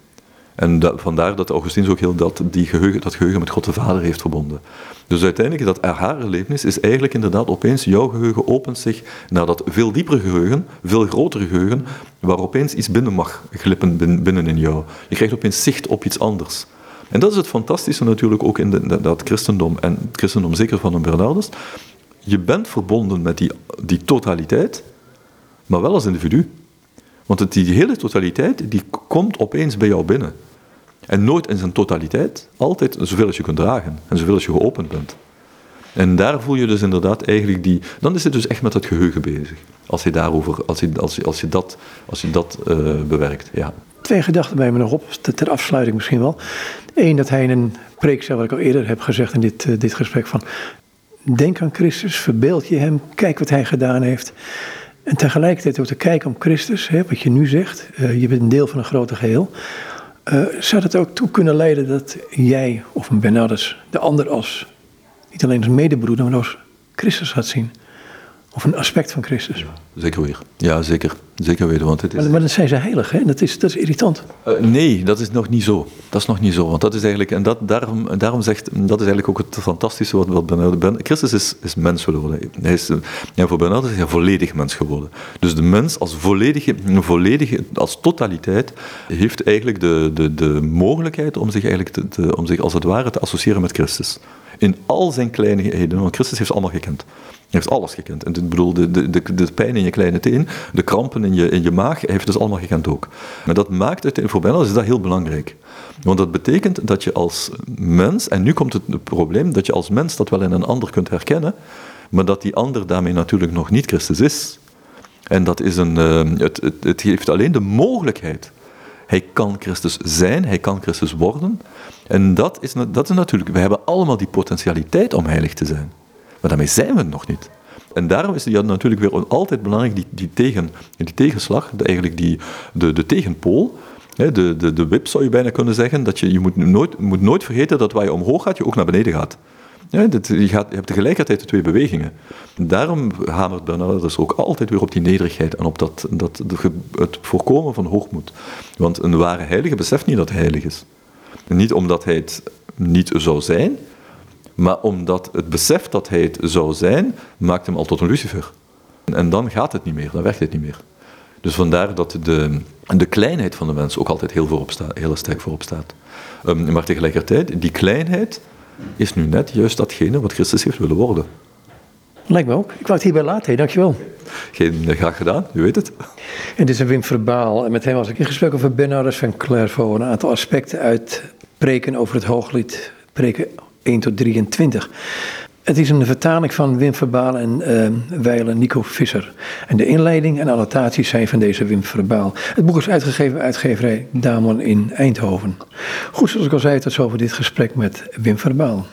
En dat, vandaar dat Augustinus ook heel dat, die geheugen, dat geheugen met God de Vader heeft verbonden. Dus uiteindelijk, dat haar erlevenis is eigenlijk inderdaad opeens jouw geheugen opent zich naar dat veel diepere geheugen, veel grotere geheugen, waar opeens iets binnen mag glippen binnen in jou. Je krijgt opeens zicht op iets anders. En dat is het fantastische natuurlijk ook in dat christendom, en het christendom zeker van een Bernardus. Je bent verbonden met die, die totaliteit, maar wel als individu. Want die hele totaliteit die komt opeens bij jou binnen. En nooit in zijn totaliteit, altijd zoveel als je kunt dragen en zoveel als je geopend bent. En daar voel je dus inderdaad eigenlijk die. Dan is het dus echt met het geheugen bezig. Als je daarover, als je, als je, als je dat, als je dat uh, bewerkt. Ja. Twee gedachten bij me nog op, ter afsluiting misschien wel. Eén, dat hij in een preek zei, wat ik al eerder heb gezegd in dit, uh, dit gesprek: van denk aan Christus, verbeeld je hem, kijk wat hij gedaan heeft. En tegelijkertijd ook te kijken om Christus, hè, wat je nu zegt, uh, je bent een deel van een groter geheel. Uh, zou dat ook toe kunnen leiden dat jij of een Bernardus de ander als, niet alleen als medebroeder, maar als Christus gaat zien? Of een aspect van Christus. Zeker weer. Ja, zeker. Zeker weten. Want het is... Maar, maar dan zijn ze heilig, hè? Dat is, dat is irritant. Uh, nee, dat is nog niet zo. Dat is nog niet zo. Want dat is eigenlijk, en dat, daarom, daarom zegt, dat is eigenlijk ook het fantastische wat, wat Bernard ben. Christus is, is mens geworden. Hij is, ja, voor Bernard is hij volledig mens geworden. Dus de mens als volledige, volledige als totaliteit, heeft eigenlijk de, de, de mogelijkheid om zich, eigenlijk te, te, om zich als het ware te associëren met Christus. In al zijn kleinigheden, want Christus heeft allemaal gekend. Hij heeft alles gekend. En ik bedoel, de, de, de, pijn in je kleine teen, de krampen in je, in je maag, hij heeft dus allemaal gekend ook. Maar dat maakt het, voor Bernard is dat heel belangrijk. Want dat betekent dat je als mens, en nu komt het, probleem, dat je als mens dat wel in een ander kunt herkennen, maar dat die ander daarmee natuurlijk nog niet Christus is. En dat is een, uh, het, het, het geeft alleen de mogelijkheid hij kan Christus zijn, hij kan Christus worden. En dat is, dat is natuurlijk, we hebben allemaal die potentialiteit om heilig te zijn. Maar daarmee zijn we nog niet. En daarom is het natuurlijk weer altijd belangrijk, die, die, tegen, die tegenslag, de, eigenlijk die, de, de tegenpool, de, de, de wip zou je bijna kunnen zeggen, dat je, je moet, nooit, moet nooit vergeten dat waar je omhoog gaat, je ook naar beneden gaat. Ja, je, hebt tegelijkertijd de twee bewegingen. Daarom hamert Bernard dus ook altijd weer op die nederigheid en op dat, dat, het voorkomen van hoogmoed. Want een ware heilige beseft niet dat hij heilig is. Niet omdat hij het niet zou zijn, maar omdat het besef dat hij het zou zijn, maakt hem al tot een lucifer. En dan gaat het niet meer, dan werkt het niet meer. Dus vandaar dat de, de kleinheid van de mens ook altijd heel, voorop staat, heel sterk voorop staat. Um, maar tegelijkertijd, die kleinheid is nu net juist datgene wat Christus heeft willen worden. Lijkt me ook. Ik wou het hierbij laten. Dankjewel. Geen, graag gedaan, u weet het. En dit is een Wim Verbaal. En met hem was ik in gesprek over Bernardus van Clairvaux. Een aantal aspecten uit preken over het hooglied. Preken 1 tot 23. Het is een vertaling van Wim Verbaal en uh, Weilen Nico Visser. En de inleiding en annotaties zijn van deze Wim Verbaal. Het boek is uitgegeven bij uitgeverij Damon in Eindhoven. Goed, zoals ik al zei, tot zover dit gesprek met Wim Verbaal.